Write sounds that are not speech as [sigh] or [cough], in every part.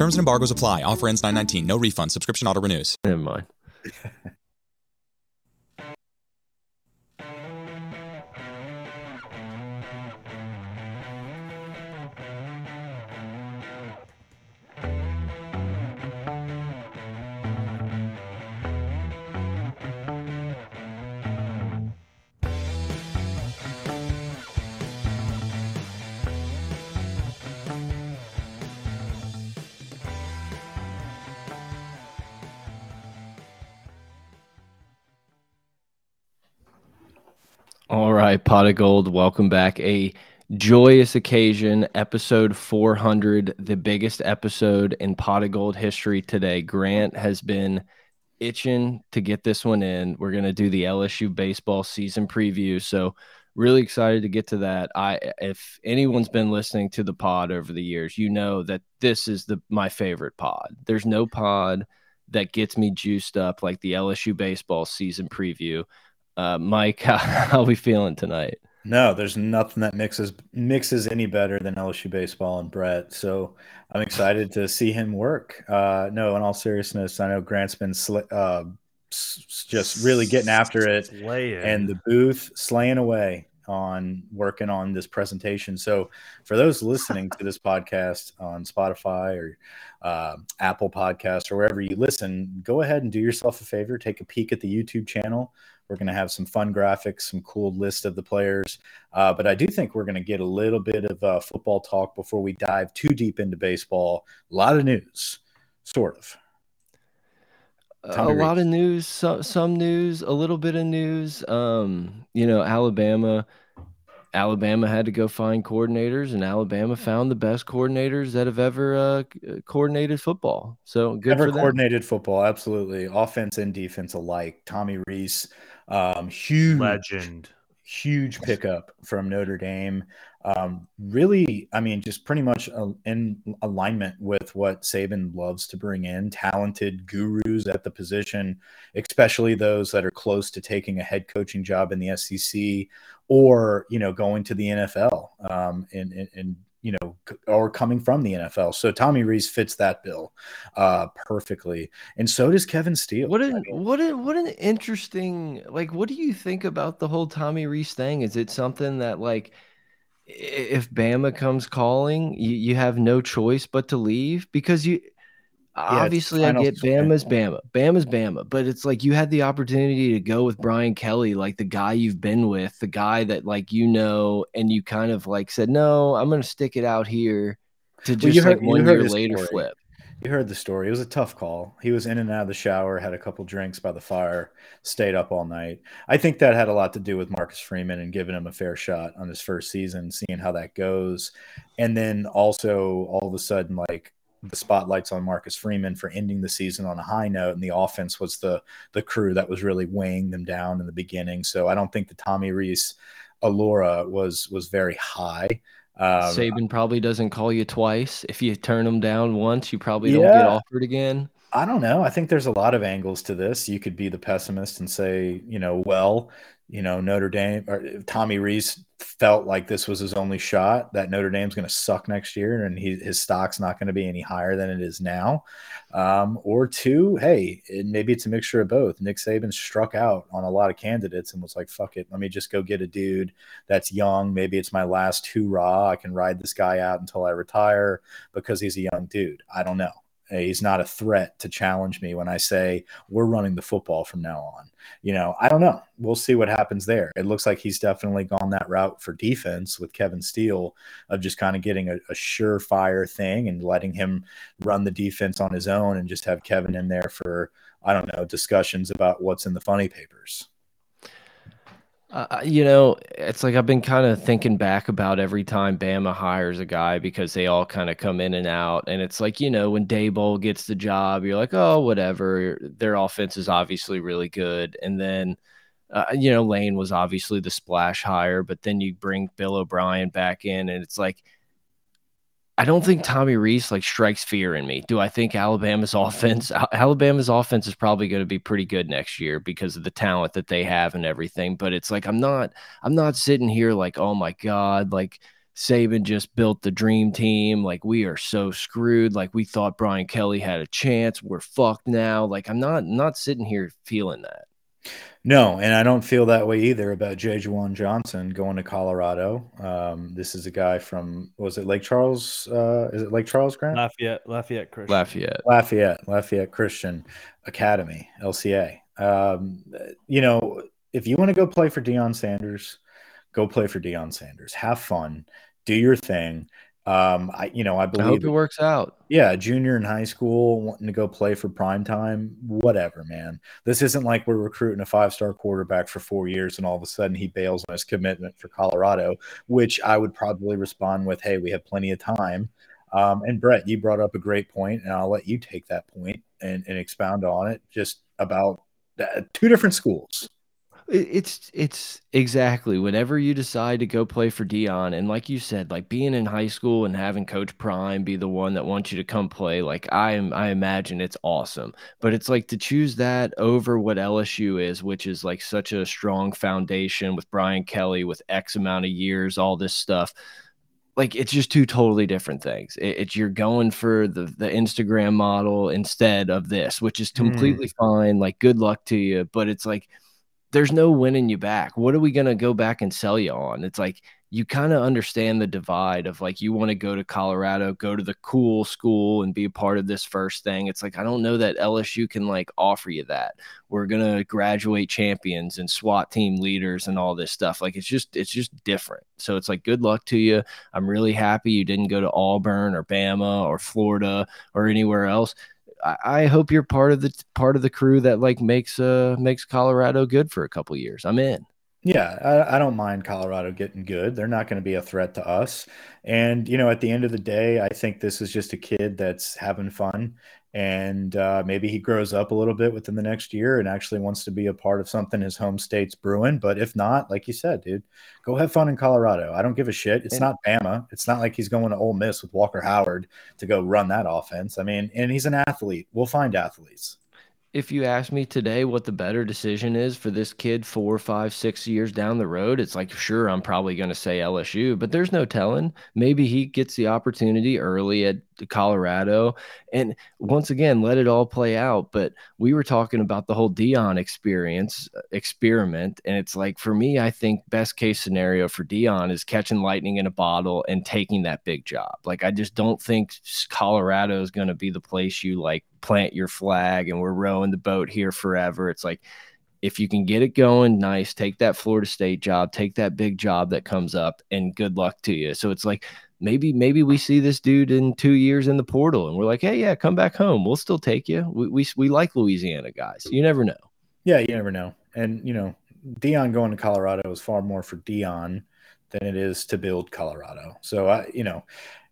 Terms and embargoes apply. Offer ends 919. No refund. Subscription auto renews. Never mind. [laughs] right, Pod of Geauxld, welcome back. A joyous occasion, episode 400, the biggest episode in Pod of Geauxld history today. Grant has been itching to get this one in. We're going to do the LSU baseball season preview. So, really excited to get to that. I if anyone's been listening to the pod over the years, you know that this is the my favorite pod. There's no pod that gets me juiced up like the LSU baseball season preview. Uh, Mike, [laughs] how, how are we feeling tonight? No, there's nothing that mixes mixes any better than LSU baseball and Brett. So I'm excited to see him work. Uh, no, in all seriousness, I know Grant's been uh, just really getting after it, Slaying. and the booth slaying away on working on this presentation. So for those listening to this podcast on Spotify or uh, Apple Podcast or wherever you listen, go ahead and do yourself a favor, take a peek at the YouTube channel we're going to have some fun graphics, some cool list of the players. Uh, but I do think we're going to get a little bit of uh, football talk before we dive too deep into baseball. A lot of news, sort of. a lot of news, some, some news, a little bit of news. Um, you know, Alabama. Alabama had to go find coordinators, and Alabama found the best coordinators that have ever uh, coordinated football. So good ever for them. coordinated football, absolutely, offense and defense alike. Tommy Rees um, huge legend, huge pickup from Notre Dame. Um, really, I mean, just pretty much in alignment with what Saban loves to bring in talented gurus at the position, especially those that are close to taking a head coaching job in the SEC or, you know, going to the NFL um, and, and, you know, or coming from the NFL. So Tommy Rees fits that bill uh, perfectly, and so does Kevin Steele. What an what an what an interesting like. What do you think about the whole Tommy Rees thing? Is it something that like? If Bama comes calling, you, you have no choice but to leave because you Obviously, I get Bama's Bama. Bama's Bama. But it's like you had the opportunity to go with Brian Kelly, like the guy you've been with, the guy that like you know, and you kind of like said, No, I'm gonna stick it out here to just well, heard, like one year later story. flip. You heard the story. It was a tough call. He was in and out of the shower, had a couple drinks by the fire, stayed up all night. I think that had a lot to do with Marcus Freeman and giving him a fair shot on his first season, seeing how that goes. And then also all of a sudden, like the spotlights on Marcus Freeman for ending the season on a high note, and the offense was the the crew that was really weighing them down in the beginning. So I don't think the Tommy Rees allura was was very high. Um, Saban probably doesn't call you twice. If you turn them down once, you probably don't get offered again. I don't know. I think there's a lot of angles to this. You could be the pessimist and say, you know, well, you know, Notre Dame or Tommy Rees felt like this was his only shot that Notre Dame's going to suck next year and he, his stock's not going to be any higher than it is now. Um, or two, hey, it, maybe it's a mixture of both. Nick Saban struck out on a lot of candidates and was like, fuck it, let me just go get a dude that's young. Maybe it's my last hoorah. I can ride this guy out until I retire because he's a young dude. I don't know. He's not a threat to challenge me when I say we're running the football from now on. You know, I don't know. We'll see what happens there. It looks like he's definitely gone that route for defense with Kevin Steele of just kind of getting a, a surefire thing and letting him run the defense on his own and just have Kevin in there for, I don't know, discussions about what's in the funny papers. Uh, you know, it's like I've been kind of thinking back about every time Bama hires a guy because they all kind of come in and out. And it's like, you know, when Daboll gets the job, you're like, oh, whatever. Their offense is obviously really good. And then, uh, you know, Lane was obviously the splash hire, but then you bring Bill O'Brien back in, and it's like, I don't think Tommy Rees like strikes fear in me. Do I think Alabama's [laughs] offense Alabama's offense is probably going to be pretty good next year because of the talent that they have and everything, but it's like I'm not I'm not sitting here like, "Oh my god, like Saban just built the dream team. Like we are so screwed. Like we thought Brian Kelly had a chance. We're fucked now." Like I'm not not sitting here feeling that. No, and I don't feel that way either about Jay Juwan Johnson going to Colorado. Um, this is a guy from was it Lake Charles? Uh, is it Lake Charles Grant? Lafayette, Lafayette Christian. Lafayette. Lafayette, Lafayette Christian Academy, LCA. Um, you know, if you want to go play for Deion Sanders, go play for Deion Sanders. Have fun, do your thing. Um, I you know I believe I hope it works out. Yeah, junior in high school wanting to go play for prime time, whatever, man. This isn't like we're recruiting a five star quarterback for four years and all of a sudden he bails on his commitment for Colorado, which I would probably respond with, "Hey, we have plenty of time." Um, and Brett, you brought up a great point, and I'll let you take that point and, and expound on it, just about two different schools. It's it's exactly whenever you decide to go play for Deion, and like you said, like being in high school and having Coach Prime be the one that wants you to come play, like I am, I imagine it's awesome. But it's like to choose that over what LSU is, which is like such a strong foundation with Brian Kelly, with X amount of years, all this stuff like it's just two totally different things. It, it's you're going for the the Instagram model instead of this, which is mm. completely mm. fine. Like good luck to you, but it's like there's no winning you back. What are we going to go back and sell you on? It's like you kind of understand the divide of like you want to go to Colorado, go to the cool school and be a part of this first thing. It's like I don't know that LSU can like offer you that. We're going to graduate champions and SWAT team leaders and all this stuff. Like it's just it's just different. So it's like good luck to you. I'm really happy you didn't go to Auburn or Bama or Florida or anywhere else I, hope you're part of the part of the crew that like makes uh makes Colorado good for a couple years. I'm in. Yeah, I, I, don't mind Colorado getting good. They're not going to be a threat to us. And, you know, at the end of the day, I think this is just a kid that's having fun and uh, maybe he grows up a little bit within the next year and actually wants to be a part of something his home state's brewing. But if not, like you said, dude, go have fun in Colorado. I don't give a shit. It's not Bama. It's not like he's going to Ole Miss with Walker Howard to go run that offense. I mean, and he's an athlete. We'll find athletes if you ask me today what the better decision is for this kid four, five, six years down the road, it's like, sure, I'm probably going to say LSU, but there's no telling. Maybe he gets the opportunity early at Colorado. And once again, let it all play out. But we were talking about the whole Deion experience uh, experiment. And it's like, for me, I think best case scenario for Deion is catching lightning in a bottle and taking that big job. Like, I just don't think Colorado is going to be the place you like plant your flag and we're rowing the boat here forever. It's like, if you can get it going, nice. Take that Florida State job, take that big job that comes up, and good luck to you. So it's like maybe maybe we see this dude in two years in the portal, and we're like, hey, yeah, come back home. We'll still take you. We we, we like Louisiana guys. You never know. Yeah, you never know. And you know, Deion going to Colorado is far more for Deion than it is to build Colorado. So I, you know,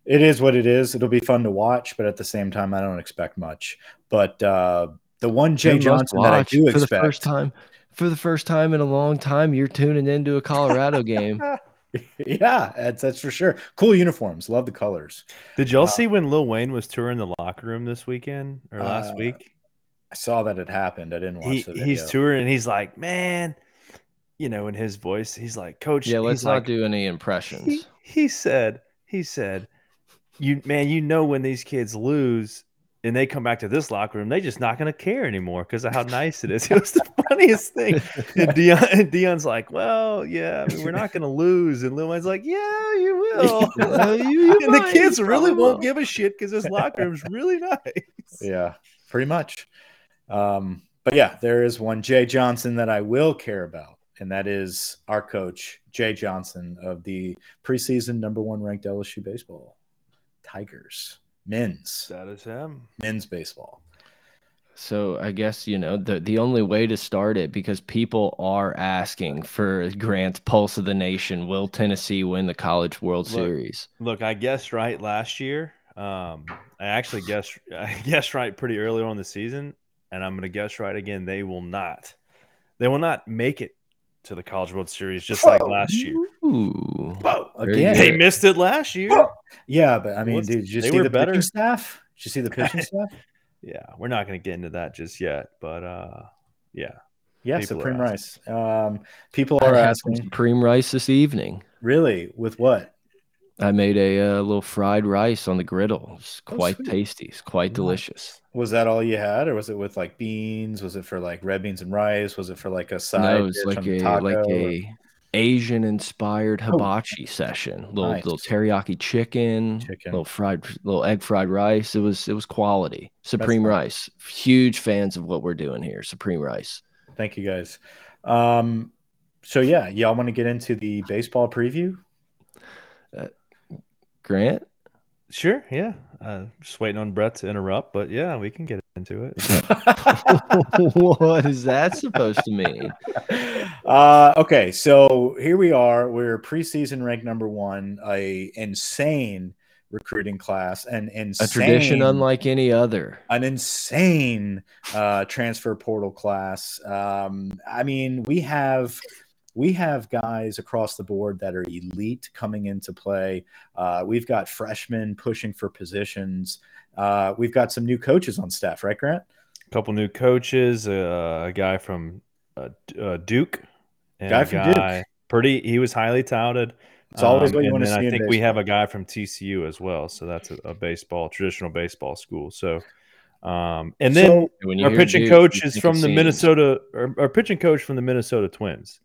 it is what it is. It'll be fun to watch, but at the same time, I don't expect much. But uh, the one Jay Johnson that I do expect for expect the first time for the first time in a long time, you're tuning into a Colorado game. [laughs] yeah, that's that's for sure. Cool uniforms. Love the colors. Did y'all uh, see when Lil Wayne was touring the locker room this weekend or last uh, week? I saw that it happened. I didn't watch he, the video. He's touring and he's like, man, you know, in his voice, he's like, Coach. Yeah, let's not like, do any impressions. He, he said, he said, you man, you know when these kids lose and they come back to this locker room, they're just not going to care anymore because of how nice it is. It was the [laughs] funniest thing. And, [laughs] and Deion's like, "Well, yeah, I mean, we're not going to lose," and Lil Wayne's like, "Yeah, you will." uh, you, you and might. the kids really won't give a shit because this locker room's really nice. [laughs] Yeah, pretty much. Um, but yeah, there is one Jay Johnson that I will care about, and that is our coach Jay Johnson of the preseason number one ranked LSU baseball Tigers men's. That is him. Men's baseball. So I guess you know the the only way to start it because people are asking for Grant's pulse of the nation. Will Tennessee win the College World Look, Series? Look, I guessed right last year. Um, I actually guessed [laughs] I guessed right pretty early on the season, and I'm going to guess right again. They will not. They will not make it to the College World Series just like last year. Ooh. Whoa, again. They missed it last year. Yeah, but I mean, What's- dude, did you see were the better. pitching staff? Did you see the pitching [laughs] staff? Yeah, we're not going to get into that just yet, but uh, yeah, Yeah, People Supreme. Rice. Um, people I are had asking, supreme rice this evening. really, with what? I made a uh, little fried rice on the griddle. It's Oh, quite sweet. tasty. It's quite Nice. delicious. Was that all you had, or was it with like beans? Was it for like red beans and rice? Was it for like a side? No, it's dish like on a taco, like or- a Asian inspired Oh. hibachi session. Little Nice. little teriyaki chicken, Chicken. little fried little egg fried rice. It was it was quality. Supreme nice. rice. Huge fans of what we're doing here. Supreme rice. Thank you guys. Um, so yeah, y'all want to get into the baseball preview? Grant? sure, yeah. Uh, just waiting on Brett to interrupt, but yeah, we can get into it. [laughs] [laughs] what is that supposed to mean? Uh, okay, so here we are. We're preseason ranked number one, a insane recruiting class, and insane A tradition unlike any other. an insane uh, transfer portal class. Um, I mean, we have we have guys across the board that are elite coming into play. Uh, we've got freshmen pushing for positions. Uh, we've got some new coaches on staff, right, Grant? A couple new coaches, uh, a guy from uh, uh, Duke, and Guy a from Duke. pretty. He was highly touted. It's always what you and want to see I in think we have a guy from TCU as well, so that's a, a baseball traditional baseball school. So, um, and then So- When our pitching Duke, coach is from the scenes. Minnesota. Our, our pitching coach from the Minnesota Twins.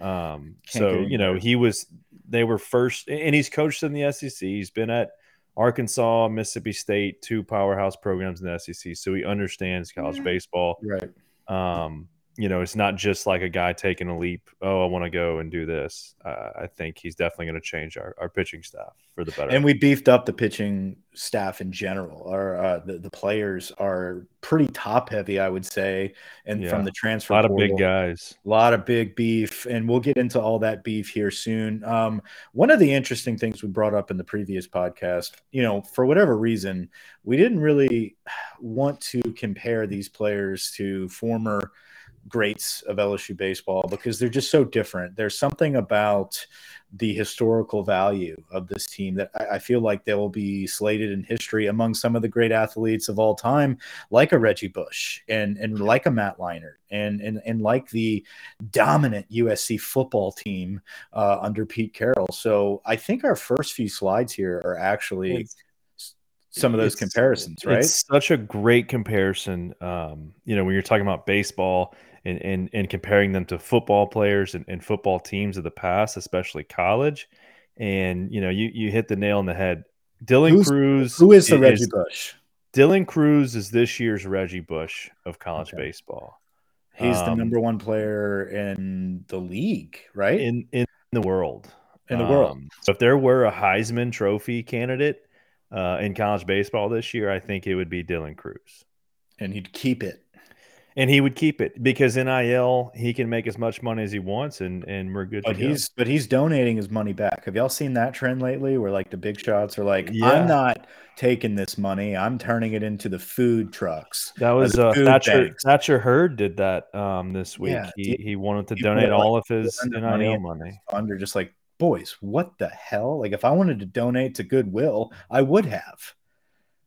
Um, so you know he was. They were first, and he's coached in the SEC. He's been at Arkansas, Mississippi State, two powerhouse programs in the SEC. So he understands college baseball. Right. Um, you know, it's not just like a guy taking a leap. Oh, I want to go and do this. Uh, I think he's definitely going to change our, our pitching staff for the better. And we beefed up the pitching staff in general. Our uh, the, the players are pretty top heavy, I would say, and Yeah. from the transfer, a lot of big guys. A lot of big beef, and we'll get into all that beef here soon. Um, one of the interesting things we brought up in the previous podcast, you know, for whatever reason, we didn't really [sighs] want to compare these players to former greats of LSU baseball because they're just so different. There's something about the historical value of this team that I, I feel like they'll be slated in history among some of the great athletes of all time, like a Reggie Bush and and like a Matt Leinart and and and like the dominant USC football team uh, under Pete Carroll. So I think our first few slides here are actually It's- some of those comparisons, right? It's such a great comparison. Um, you know, when you're talking about baseball and and, and comparing them to football players and, and football teams of the past, especially college, and you know, you you hit the nail on the head. Dylan Who's- Crews, Who is the Reggie Bush? Dylan Crews is this year's Reggie Bush of college Okay. baseball. He's the Um, number one player in the league, right? in in the world. In the world. Um, so if there were a Heisman Trophy candidate uh, in college baseball this year, I think it would be Dylan Crews. and he'd keep it. And he would keep it because NIL he can make as much money as he wants, and and we're good. But to go. he's but he's donating his money back. Have y'all seen that trend lately where like the big shots are like, Yeah. I'm not taking this money, I'm turning it into the food trucks. that was uh, Thatcher. banks. Thatcher Hurd did that um, this week. Yeah, he he wanted to donate put, like, all of his NIL money money. Under just like, boys, what the hell? Like if I wanted to donate to Goodwill, I would have.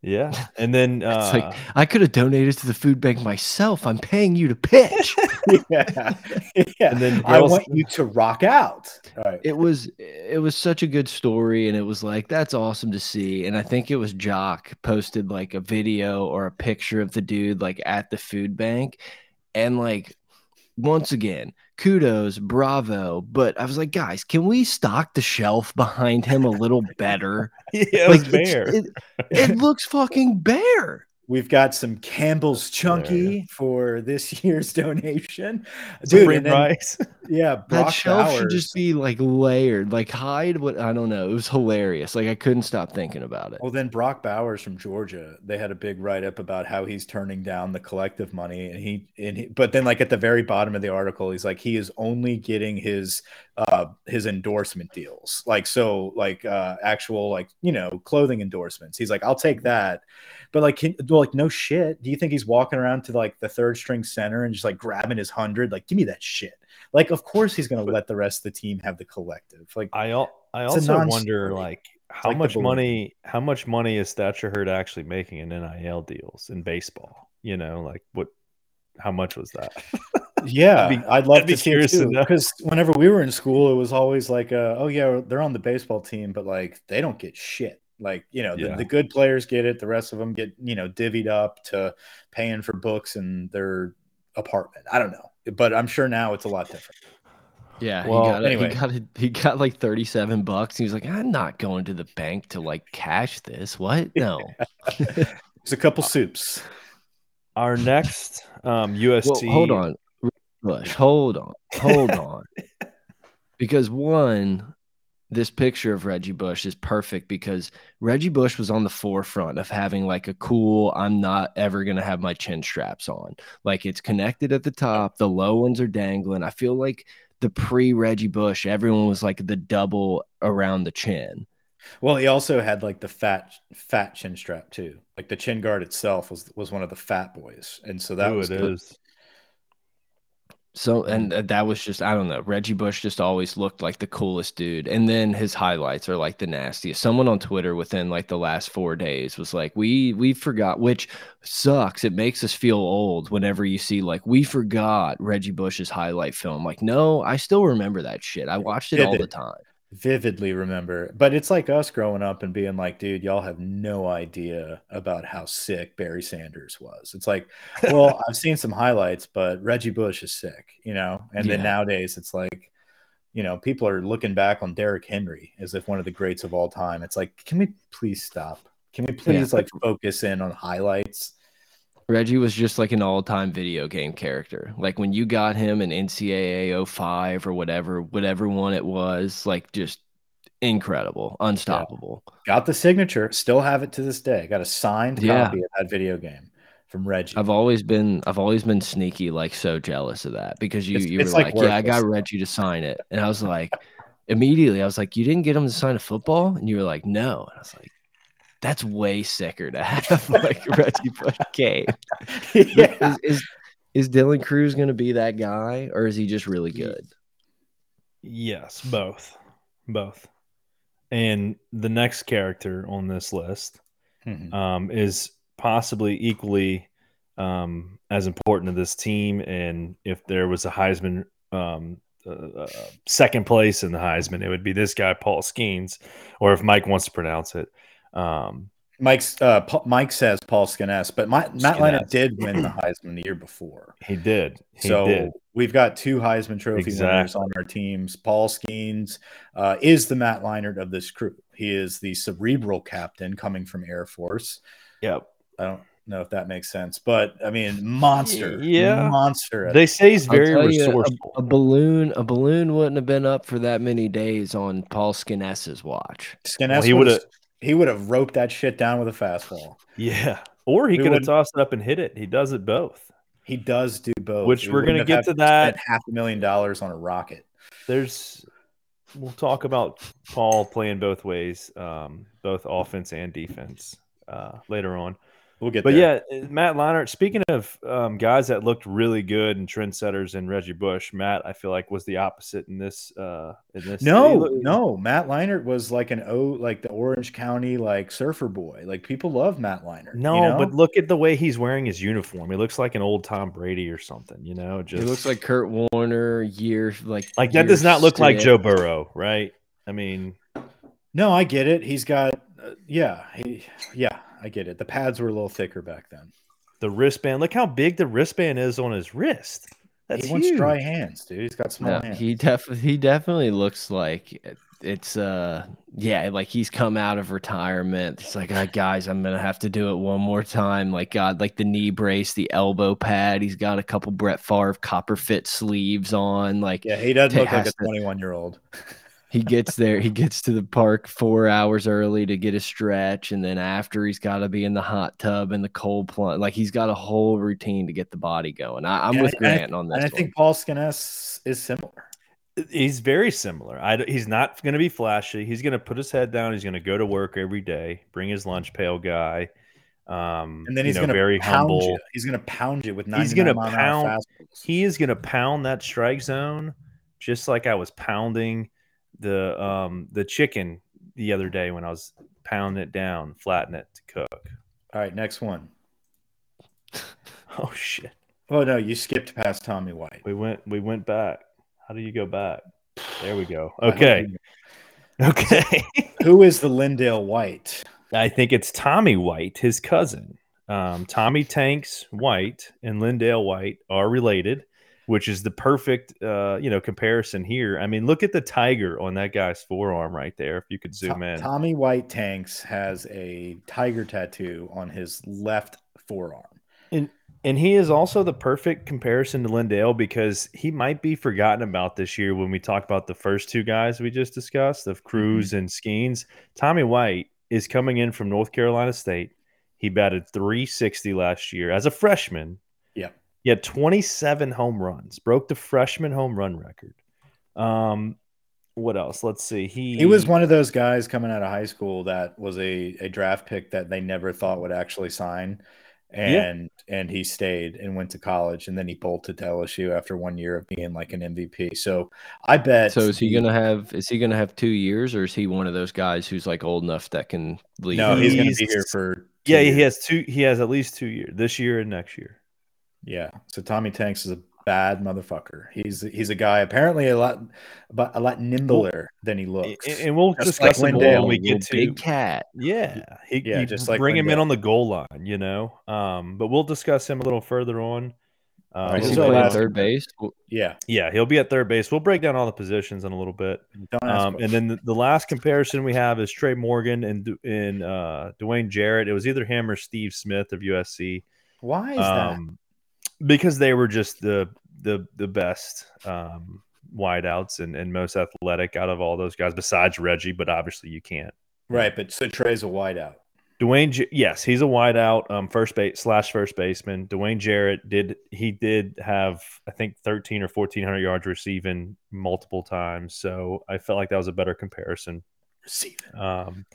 Yeah, and then uh, [laughs] It's like I could have donated to the food bank myself. I'm paying you to pitch. [laughs] yeah. [laughs] yeah. And then I want you to rock out. Right. it was it was such a good story and it was like that's awesome to see and i think it was jock posted like a video or a picture of the dude like at the food bank and like once again kudos bravo. But i was like guys can we stock the shelf [laughs] behind him a little better? [laughs] Yeah, it like bare. it, it looks fucking bare We've got some Campbell's Chunky Hilarious. for this [laughs] year's donation, dude. Supreme And then, rice. [laughs] yeah, That Brock shelf should just be like layered, like hide what I don't know. It was hilarious. Like I couldn't stop thinking about it. Well, then Brock Bowers from Georgia, they had a big write up about how he's turning down the collective money, and he and he, but then like at the very bottom of the article, he's like he is only getting his uh his endorsement deals, like so like uh actual like you know clothing endorsements. He's like, I'll take that, but like can, well, like no shit. Do you think he's walking around to like the third string center and just like grabbing his hundred? Like, give me that shit. Like, of course he's gonna let the rest of the team have the collective. Like, I al- I also wonder like how like much money how much money is Thatcher Hurd actually making in NIL deals in baseball? You know, like what how much was that? [laughs] Yeah, I'd be- I'd love I'd to see curious too. Because whenever we were in school, it was always like, uh, "Oh yeah, they're on the baseball team, but like they don't get shit." Like you know, the, Yeah. the good players get it. The rest of them get you know divvied up to paying for books and their apartment. I don't know, but I'm sure now it's a lot different. Yeah, Well, he got anyway. He got it. He got like thirty-seven bucks. He was like, "I'm not going to the bank to like cash this. What? [laughs] No." There's a couple soups. Our next um USC Well, hold on, Bush. Hold on, hold on. [laughs] Because one, this picture of Reggie Bush is perfect because Reggie Bush was on the forefront of having like a cool. I'm not ever gonna have my chin straps on. Like it's connected at the top. The low ones are dangling. I feel like the pre Reggie Bush, everyone was like the double around the chin. Well, he also had like the fat fat chin strap too. Like the chin guard itself was was one of the fat boys, and so that Ooh, was it good. is. So and uh, that was just I don't know. Reggie Bush just always looked like the coolest dude. And then his highlights are like the nastiest. Someone on Twitter within like the last 4 days was like, "We we forgot," which sucks. It makes us feel old whenever you see like we forgot Reggie Bush's highlight film. Like, no, I still remember that shit. I watched it all the time. Vividly remember. But it's like us growing up and being like, dude, y'all have no idea about how sick Barry Sanders was. It's like, well, [laughs] I've seen some highlights, but Reggie Bush is sick, you know? And then nowadays it's like, you know, people are looking back on Derrick Henry as if one of the greats of all time. It's like, can we please stop? Can we please like focus in on highlights? Reggie was just like an all-time video game character. Like when you got him in NCAA 05 or whatever, whatever one it was, like just incredible, unstoppable. Got the signature, still have it to this day. Got a signed Yeah. copy of that video game from Reggie. I've always been I've always been sneaky, like so jealous of that because you It's- you it's were like like, yeah, I got. Reggie to sign it, and I was like, immediately I was like, you didn't get him to sign a football, and you were like, no, and I was like, that's way sicker to have [laughs] like [laughs] Reggie Bush game. yeah. Is, is is Dylan Crews going to be that guy, or is he just really good? Yes, both. Both. And the next character on this list Mhm. um, is possibly equally um, as important to this team. And if there was a Heisman um, uh, uh, second place in the Heisman, it would be this guy, Paul Skenes, or if Mike wants to pronounce it. Um, Mike's uh, Pa- Mike says Paul Skiness, but my, Matt Leinart did win the [clears throat] Heisman the year before. he did. He so did. we've got two Heisman Trophy winners on our teams. Paul Skenes uh, is the Matt Leinart of this crew. He is the cerebral captain coming from Air Force. Yep. I don't know if that makes sense, but I mean, monster, Yeah. monster. They say he's very tell you, a- resourceful. a, balloon a balloon wouldn't have been up for that many days on Paul Skiness's watch. Skiness Well, he would've- he would have roped that shit down with a fastball. yeah. Or he We could have tossed it up and hit it. He does it both. He does do both, Which We we're gonna get to that. half a million dollars on a rocket. there's we'll talk about Paul playing both ways, um, both offense and defense uh, later on. We'll get But there. yeah, Matt Leinart. Speaking of um, guys that looked really good and trendsetters and Reggie Bush, Matt, I feel like was the opposite in this. Uh, in this, No, he looked- no. Matt Leinart was like an O, like the Orange County like surfer boy. Like people love Matt Leinart. no, you know? but look at the way he's wearing his uniform. He looks like an old Tom Brady or something. You know, just He looks like Kurt Warner, year like like that does not look like. Joe Burrow, right? I mean, no, I get it. He's got, uh, yeah, he, yeah, I get it. The pads were a little thicker back then. the wristband. Look how big the wristband is on his wrist. That's he wants huge. dry hands, dude. He's got small No, hands. he definitely he definitely looks like it's uh yeah like he's come out of retirement. It's like, "Ah, guys, I'm gonna have to do it one more time. Like God, like the knee brace, the elbow pad. He's got a couple Brett Favre copper fit sleeves on. Like yeah, he doesn't look like a 21 year old. [laughs] he gets there, he gets to the park four hours early to get a stretch, and then after he's got to be in the hot tub and the cold plunge. Like he's got a whole routine to get the body going. I, I'm And with I- and I- Grant on that And I one. think Paul Skenes is similar. He's very similar. I, he's not going to be flashy. He's going to put his head down. He's going to go to work every day, bring his lunch pail guy. Um, And then you he's know, going to very pound humble. you. He's going to pound you with 99 He's gonna mile pound- fastballs. He is going to pound that strike zone just like I was pounding the um the chicken the other day when I was pounding it down, flatten it to cook. All right, next one. [laughs] Oh shit. Oh no, you skipped past Tommy White. We went we went back. How do you go back? There we go. Okay. Okay. [laughs] Who is the LenDale White? I think it's Tommy White, his cousin. Um, Tommy Tanks White and LenDale White are related, which is the perfect uh, you know comparison here. I mean, look at the tiger on that guy's forearm right there. If you could zoom in, Tommy White Tanks has a tiger tattoo on his left forearm. and and he is also the perfect comparison to LenDale because he might be forgotten about this year when we talk about the first two guys we just discussed of Crews and Skenes. Tommy White is coming in from North Carolina State. He batted 360 last year as a freshman. Yep. He had 27 home runs, broke the freshman home run record. Um, what else? Let's see. He He was one of those guys coming out of high school that was a, a draft pick that they never thought would actually sign. And and he stayed and went to college and then he bolted to LSU after one year of being like an MVP. So I bet So is he gonna have? Is he gonna have two years, or is he one of those guys who's like old enough that can leave? No, he's, gonna be here for two Yeah, years. he has two. He has at least two years this year and next year. Yeah. So Tommy Tanks is a bad motherfucker. He's he's a guy apparently a lot but a lot nimbler than he looks. And, and we'll Just discuss like him more when we get to big cat. Yeah, he, Yeah, you just like bring him in on the goal line, you know. Um, but we'll discuss him a little further on. Uh, right, Is a he so playing last- third base? Yeah. yeah, he'll be at third base. We'll break down all the positions in a little bit. Um, and then the, the last comparison we have is Trey Morgan and Du- and uh, Dwayne Jarrett. It was either him or Steve Smith of USC. why is that? Because they were just the the the best um, wideouts and, and most athletic out of all those guys, besides Reggie. But obviously, you can't. Right, but so Trey's a wideout. Dwayne, yes, he's a wideout, um, first base slash first baseman. Dwayne Jarrett did he did have I think thirteen or fourteen hundred yards receiving multiple times, so I felt like that was a better comparison. Receiving. Um,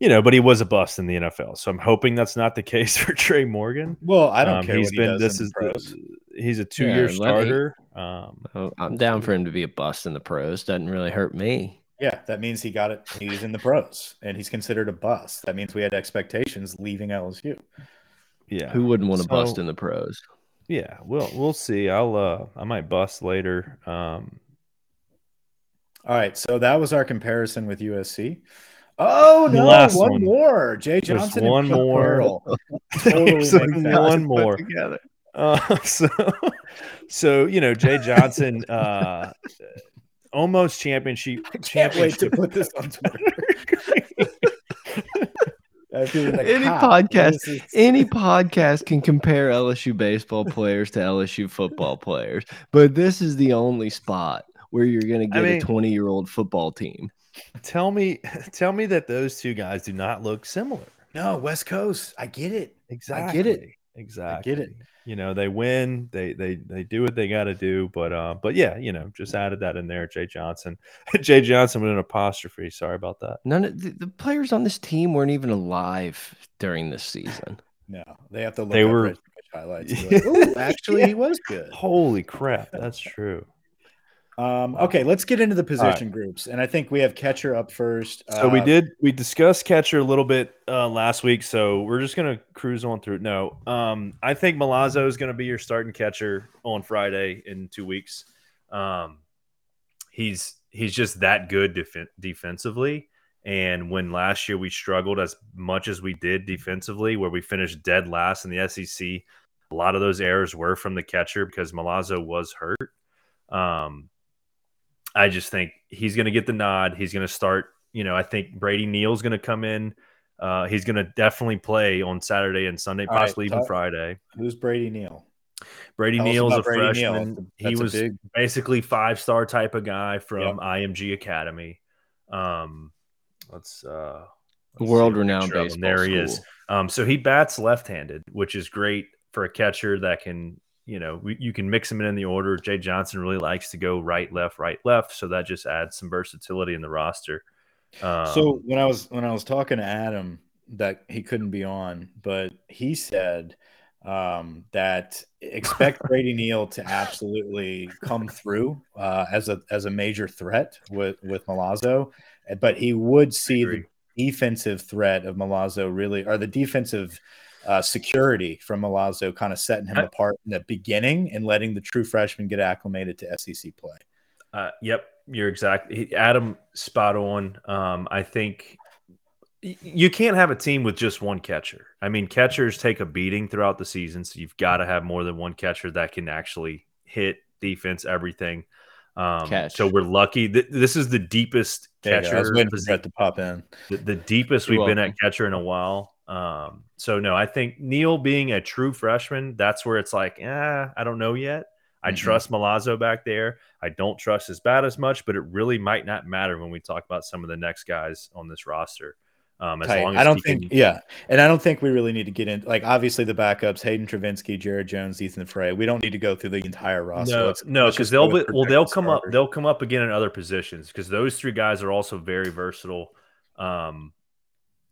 you know, but he was a bust in the NFL, so I'm hoping that's not the [laughs] case for Trey Morgan. Well, I don't Um, care he's what he been does this in is the pros. he's a two year let me- starter. Um, oh, I'm down for him to be a bust in the pros. Doesn't really hurt me. Yeah, that means he got it. He's in the pros, and he's considered a bust. That means we had expectations leaving LSU. yeah, Who wouldn't want to bust in the pros? Yeah, we'll we'll see. I'll uh I might bust later. Um, All right, so that was our comparison with USC. Oh no, last one one. more. Jay Johnson. and one Cook more. Pearl. [laughs] Totally [laughs] There's makes one more. Uh, [laughs] so, so you know, Jay Johnson, uh, almost championship. Can't wait to put this on Twitter. Like, Any podcast- is- Any podcast can compare LSU baseball players to LSU football players, but this is the only spot where you're going to I get mean- a 20 year old football team. Tell me, [laughs] tell me that those two guys do not look similar. No, West Coast. I get it. Exactly. I get it. Exactly. I get it. You know, they win. They they they do what they got to do. But uh, but yeah, you know, just added that in there. Jay Johnson, [laughs] Jay Johnson with an apostrophe. Sorry about that. None of the, the players on this team weren't even alive during this season. No, they have to look They were- highlights. and like, [laughs] "Ooh, actually, he was good. Holy crap, that's true. Um, okay, let's get into the position groups, and I think we have catcher up first. So we Uh, did we discussed catcher a little bit uh, last week, so we're just gonna cruise on through. No, um, I think Milazzo is gonna be your starting catcher on Friday in two weeks. Um, he's he's just that good def- defensively. And when last year we struggled as much as we did defensively, where we finished dead last in the SEC, A lot of those errors were from the catcher because Milazzo was hurt. Um, I just think he's going to get the nod. He's going to start. You know, I think Brady Neal's going to come in. Uh, he's going to definitely play on Saturday and Sunday, All right, possibly even talk- Friday. Who's Brady Neal? Brady Tell us Neal's a Brady freshman. That's he was big- basically five star type of guy from Yep. IMG Academy. Um, let's uh, let's World-renowned picture of him. baseball There he is. Um, so he bats left handed, which is great for a catcher that can. You know, we, you can mix them in in the order. Jay Johnson really likes to go right, left, right, left. So that just adds some versatility in the roster. Um, so when I was when I was talking to Adam, that he couldn't be on, but he said um, that expect [laughs] Brady Neal to absolutely come through uh, as a as a major threat with with Milazzo, but he would see the defensive threat of Milazzo really, or the defensive uh, security from Milazzo kind of setting him I- apart in the beginning and letting the true freshman get acclimated to SEC play. Uh, yep, you're exactly Adam. Spot on. Um, I think you can't have a team with just one catcher. I mean, catchers take a beating throughout the season, so you've got to have more than one catcher that can actually hit defense, everything. Um, Catch. So we're lucky. Th- this is the deepest There you. I was catcher, waiting for posi- Brett to pop in. the, the deepest You're we've been at catcher in a while. Um, so no, I think Neal being a true freshman, that's where it's like, eh, I don't know yet. I Mhm. trust Milazzo back there. I don't trust his bat as much, but it really might not matter when we talk about some of the next guys on this roster. Um, as Tight. long as I don't think, can, yeah, and I don't think we really need to get in. Like, obviously, the backups: Hayden Travinski, Jared Jones, Ethan Frey. We don't need to go through the entire roster. no, Let's- no, because they'll be, well, they'll come up, they'll come up again in other positions because those three guys are also very versatile. Um,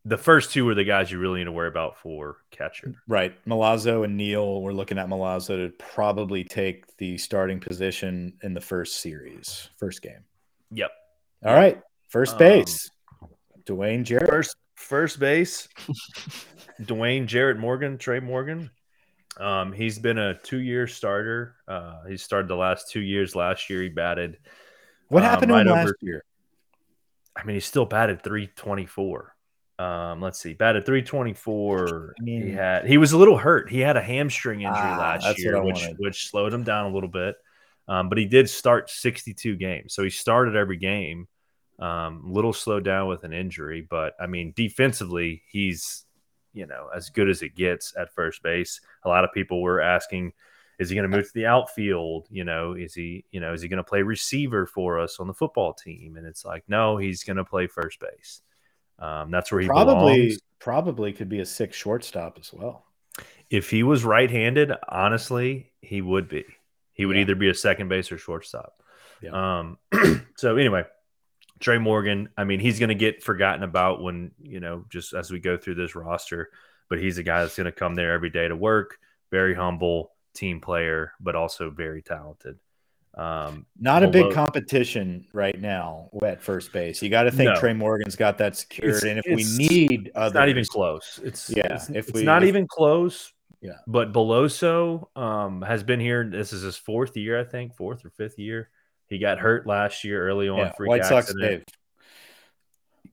the first two are the guys you really need to worry about for catcher. right. Milazzo and Neal. We're looking at Milazzo to probably take the starting position in the first series, first game. Yep. All right, first Um, base, Dwayne Jarrett. First, first base, [laughs] Dwayne Jarrett Morgan, Trey Morgan. Um, he's been a two-year starter. Uh, he started the last two years. Last year, he batted. what um, happened to right over- last year? I mean, he still batted 324. Um, let's see, batted 324. I mean- he had he was a little hurt. He had a hamstring injury Ah, last year, which wanted. which slowed him down a little bit. Um, but he did start 62 games, so he started every game. Um, a little slowed down with an injury, but I mean, defensively, he's you know as good as it gets at first base. A lot of people were asking, is he going to move to the outfield? You know, is he you know is he going to play receiver for us on the football team? And it's like, no, he's going to play first base. Um, that's where he Probably, belongs. probably could be a six shortstop as well. If he was right-handed, honestly, he would be. He would Yeah. either be a second base or shortstop. Yeah. Um, [clears throat] so anyway, Trey Morgan. I mean, he's going to get forgotten about when you know just as we go through this roster. But he's a guy that's going to come there every day to work. Very humble, team player, but also very talented. Um, Not a big competition right now at first base. You got to think No. Trey Morgan's got that secured, It's- and if we need it's others, not even close. It's Yeah, It's, if it's we- not if- even close. Yeah. But Beloso um, has been here. This is his fourth year, I think, fourth or fifth year. He got hurt last year early on. yeah, White Sox. Dave.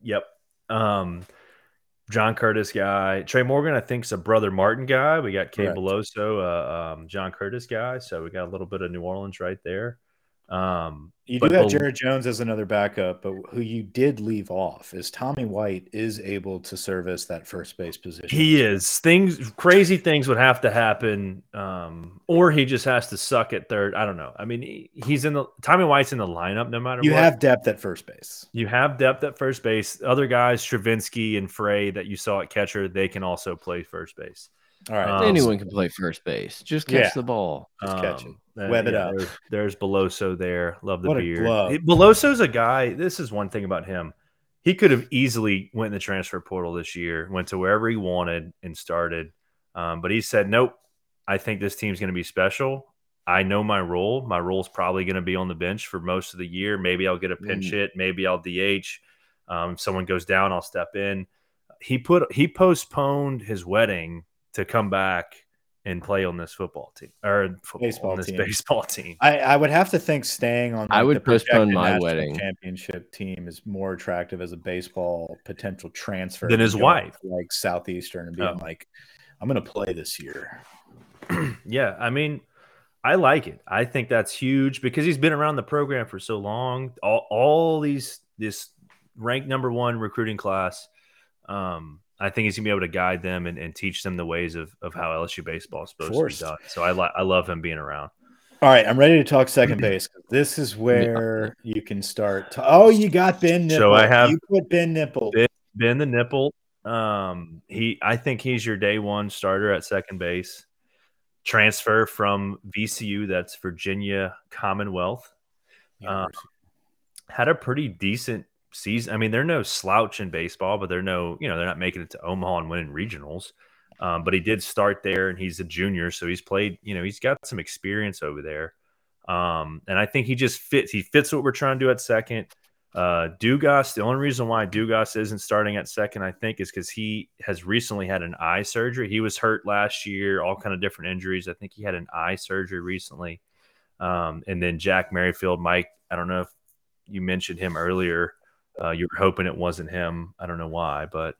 Yep. Um, John Curtis guy. Trey Morgan, I think, is a brother Martin guy. We got Kay Correct. Beloso, uh, um, John Curtis guy. So we got a little bit of New Orleans right there. Um, You do have Jared Jones as another backup, but who you did leave off is Tommy White is able to service that first base position. He is. Things crazy things would have to happen, um, or he just has to suck at third. I don't know. I mean, he- he's in the Tommy White's in the lineup no matter You what. have depth at first base. you have depth at first base. Other guys, Stravinsky and Frey that you saw at catcher, they can also play first base. All right. Um, Anyone can play first base. Just catch Yeah. the ball. Just catch it. Um, Web it yeah, up. There's, there's Beloso there. Love the What a beard. glove. Beloso's a guy. This is one thing about him. He could have easily went in the transfer portal this year, went to wherever he wanted and started. Um, but he said, "Nope. I think this team's going to be special. I know my role. My role is probably going to be on the bench for most of the year. Maybe I'll get a pinch Mm. hit. Maybe I'll DH. Um, if someone goes down, I'll step in." He put he postponed his wedding to come back and play on this football team or football, Baseball on this team. baseball team. I, I would have to think staying on. I would the postpone my national wedding. Championship team is more attractive as a baseball potential transfer Than his wife. to, like Southeastern, and being Oh. like, "I'm going to play this year." [clears throat] yeah, I mean, I like it. I think that's huge because he's been around the program for so long. All, all these this ranked number one recruiting class. Um, I think he's gonna be able to guide them and, and teach them the ways of, of how LSU baseball is supposed to be done. So I I love him being around. All right, I'm ready to talk second [clears throat] base. This is where you can start. To, oh, you got Ben Nipple. So I have you put Ben Nipple. Ben, ben the Nipple. Um, he I think he's your day one starter at second base. Transfer from VCU, that's Virginia Commonwealth. Uh, had a pretty decent season. I mean, they're no slouch in baseball, but they're no, you know, they're not making it to Omaha and winning regionals. Um, but he did start there, and he's a junior, so he's played. You know, he's got some experience over there, um, and I think he just fits. He fits what we're trying to do at second. Uh, Dugas. The only reason why Dugas isn't starting at second, I think, is because he has recently had an eye surgery. He was hurt last year, all kind of different injuries. I think he had an eye surgery recently. Um, and then Jack Merrifield, Mike. I don't know if you mentioned him earlier. Uh, you were hoping it wasn't him. I don't know why, but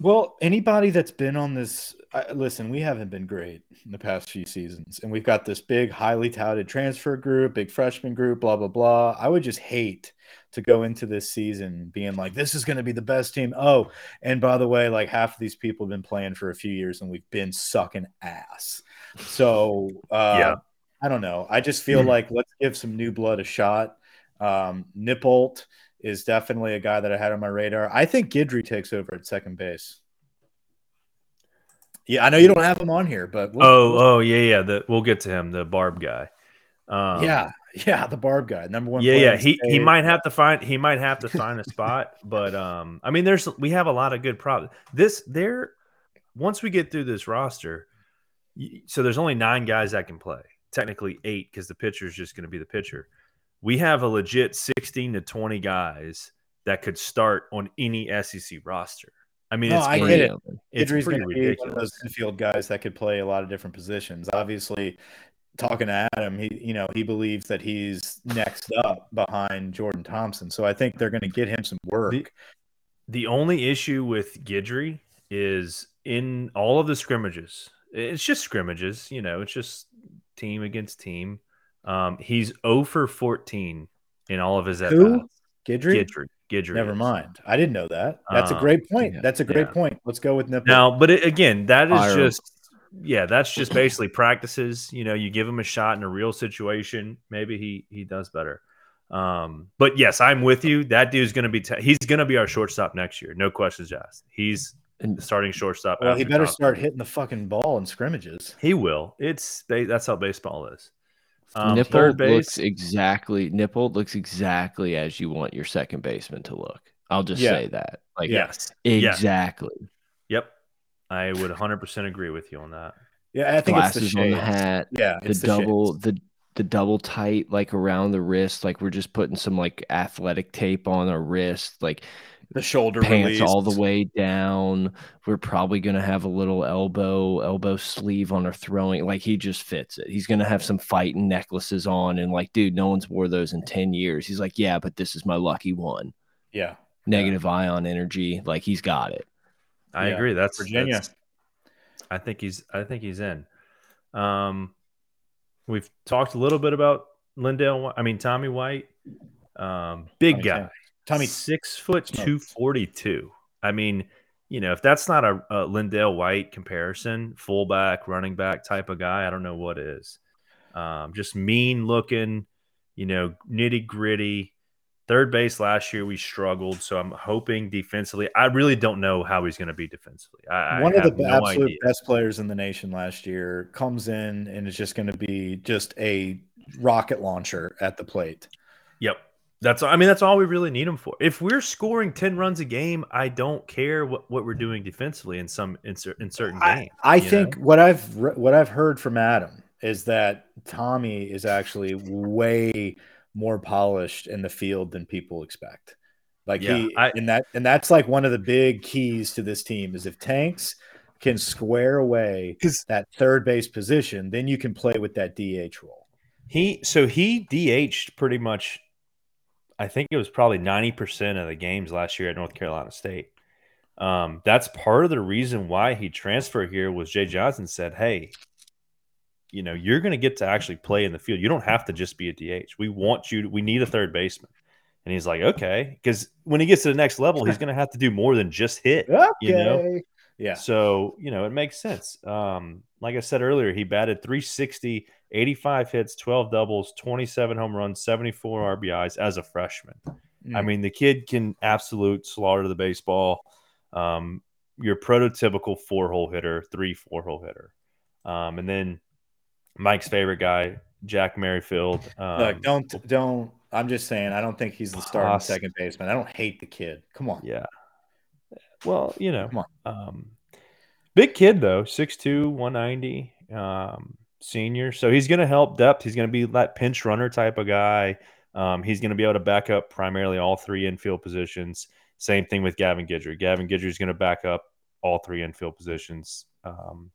well, anybody that's been on this, uh, listen, we haven't been great in the past few seasons, and we've got this big, highly touted transfer group, big freshman group, blah blah blah. I would just hate to go into this season being like, this is going to be the best team. Oh, and by the way, like half of these people have been playing for a few years, and we've been sucking ass. So, uh, yeah, I don't know. I just feel mm-hmm. like let's give some new blood a shot. Um, Nippolt is definitely a guy that I had on my radar. I think Guidry takes over at second base. Yeah, I know you don't have him on here, but we'll, oh, we'll, oh, yeah, yeah. The, we'll get to him, the Barb guy. Um, yeah, yeah, the Barb guy, number one. Yeah, yeah. He he might have to find he might have to [laughs] find a spot, but um, I mean, there's we have a lot of good problems. This there, once we get through this roster, so there's only nine guys that can play. Technically eight because the pitcher is just going to be the pitcher we have a legit 16 to 20 guys that could start on any SEC roster. I mean, no, it's I get it. It's Idri's pretty ridiculous. Be one of those infield guys that could play a lot of different positions. Obviously, talking to Adam, he you know he believes that he's next up behind Jordan Thompson. So I think they're going to get him some work. The, the only issue with Guidry is in all of the scrimmages. It's just scrimmages, you know. It's just team against team. Um, he's 0 for 14 in all of his at Who? Guidry? Guidry. Guidry. Never is. mind. I didn't know that. That's a um, great point. Yeah, that's a great yeah. point. Let's go with Nippolt. Now, but it, again, that is Fire. just yeah, that's just basically practices. You know, you give him a shot in a real situation, maybe he he does better. Um, but yes, I'm with you. That dude's going to be t- he's going to be our shortstop next year. No questions asked. He's starting shortstop. Well, he better start hitting the fucking ball in scrimmages. He will. It's that's how baseball is. Um, Nippolt looks exactly Nippolt looks exactly as you want your second baseman to look. I'll just yeah. say that. Like yes, exactly. Yeah. Yep, I would 100 percent agree with you on that. Yeah, I think Glasses it's the on the hat. Yeah, the, the double shades. the the double tight like around the wrist. Like we're just putting some like athletic tape on our wrist. Like the shoulder pants released. all the way down. We're probably gonna have a little elbow elbow sleeve on our throwing. Like he just fits it. He's gonna have some fighting necklaces on, and like, dude, no one's wore those in ten years. He's like, yeah, but this is my lucky one. Yeah, negative yeah. ion energy. Like he's got it. I yeah. agree. That's Virginia. That's, I think he's. I think he's in. Um, we've talked a little bit about LenDale. I mean Tommy White. Um, big guy. Tommy, six foot two forty two. I mean, you know, if that's not a, a LenDale White comparison, fullback, running back type of guy, I don't know what is. Um, just mean looking, you know, nitty gritty. Third base last year we struggled, so I'm hoping defensively. I really don't know how he's going to be defensively. I, One I of the no absolute idea. best players in the nation last year comes in and is just going to be just a rocket launcher at the plate. Yep. That's I mean that's all we really need them for. If we're scoring ten runs a game, I don't care what, what we're doing defensively in some in, in certain games. I, I think know? what I've what I've heard from Adam is that Tommy is actually way more polished in the field than people expect. Like yeah, he I, and that and that's like one of the big keys to this team is if tanks can square away that third base position, then you can play with that DH role. He so he DH'd pretty much I think it was probably 90% of the games last year at North Carolina State. Um, that's part of the reason why he transferred here was Jay Johnson said, Hey, you know, you're going to get to actually play in the field. You don't have to just be a DH. We want you. To, we need a third baseman." And he's like, "Okay," because when he gets to the next level, he's [laughs] going to have to do more than just hit. Okay. You know? Yeah. So, you know, it makes sense. Um, like I said earlier, he batted 360, 85 hits, 12 doubles, 27 home runs, 74 RBIs as a freshman. I Mm. mean, the kid can absolute slaughter the baseball. Um, your prototypical four hole hitter, three, four hole hitter. Um, and then Mike's favorite guy, Jack Merrifield. Um, Look, don't don't. I'm just saying. I don't think he's the starting second baseman. I don't hate the kid. Come on. Yeah. Well, you know, um, big kid though, 6'2", 190, um, senior. So he's going to help depth. He's going to be that pinch runner type of guy. Um, he's going to be able to back up primarily all three infield positions. Same thing with Gavin Guidry. Gavin Guidry is going to back up all three infield positions um,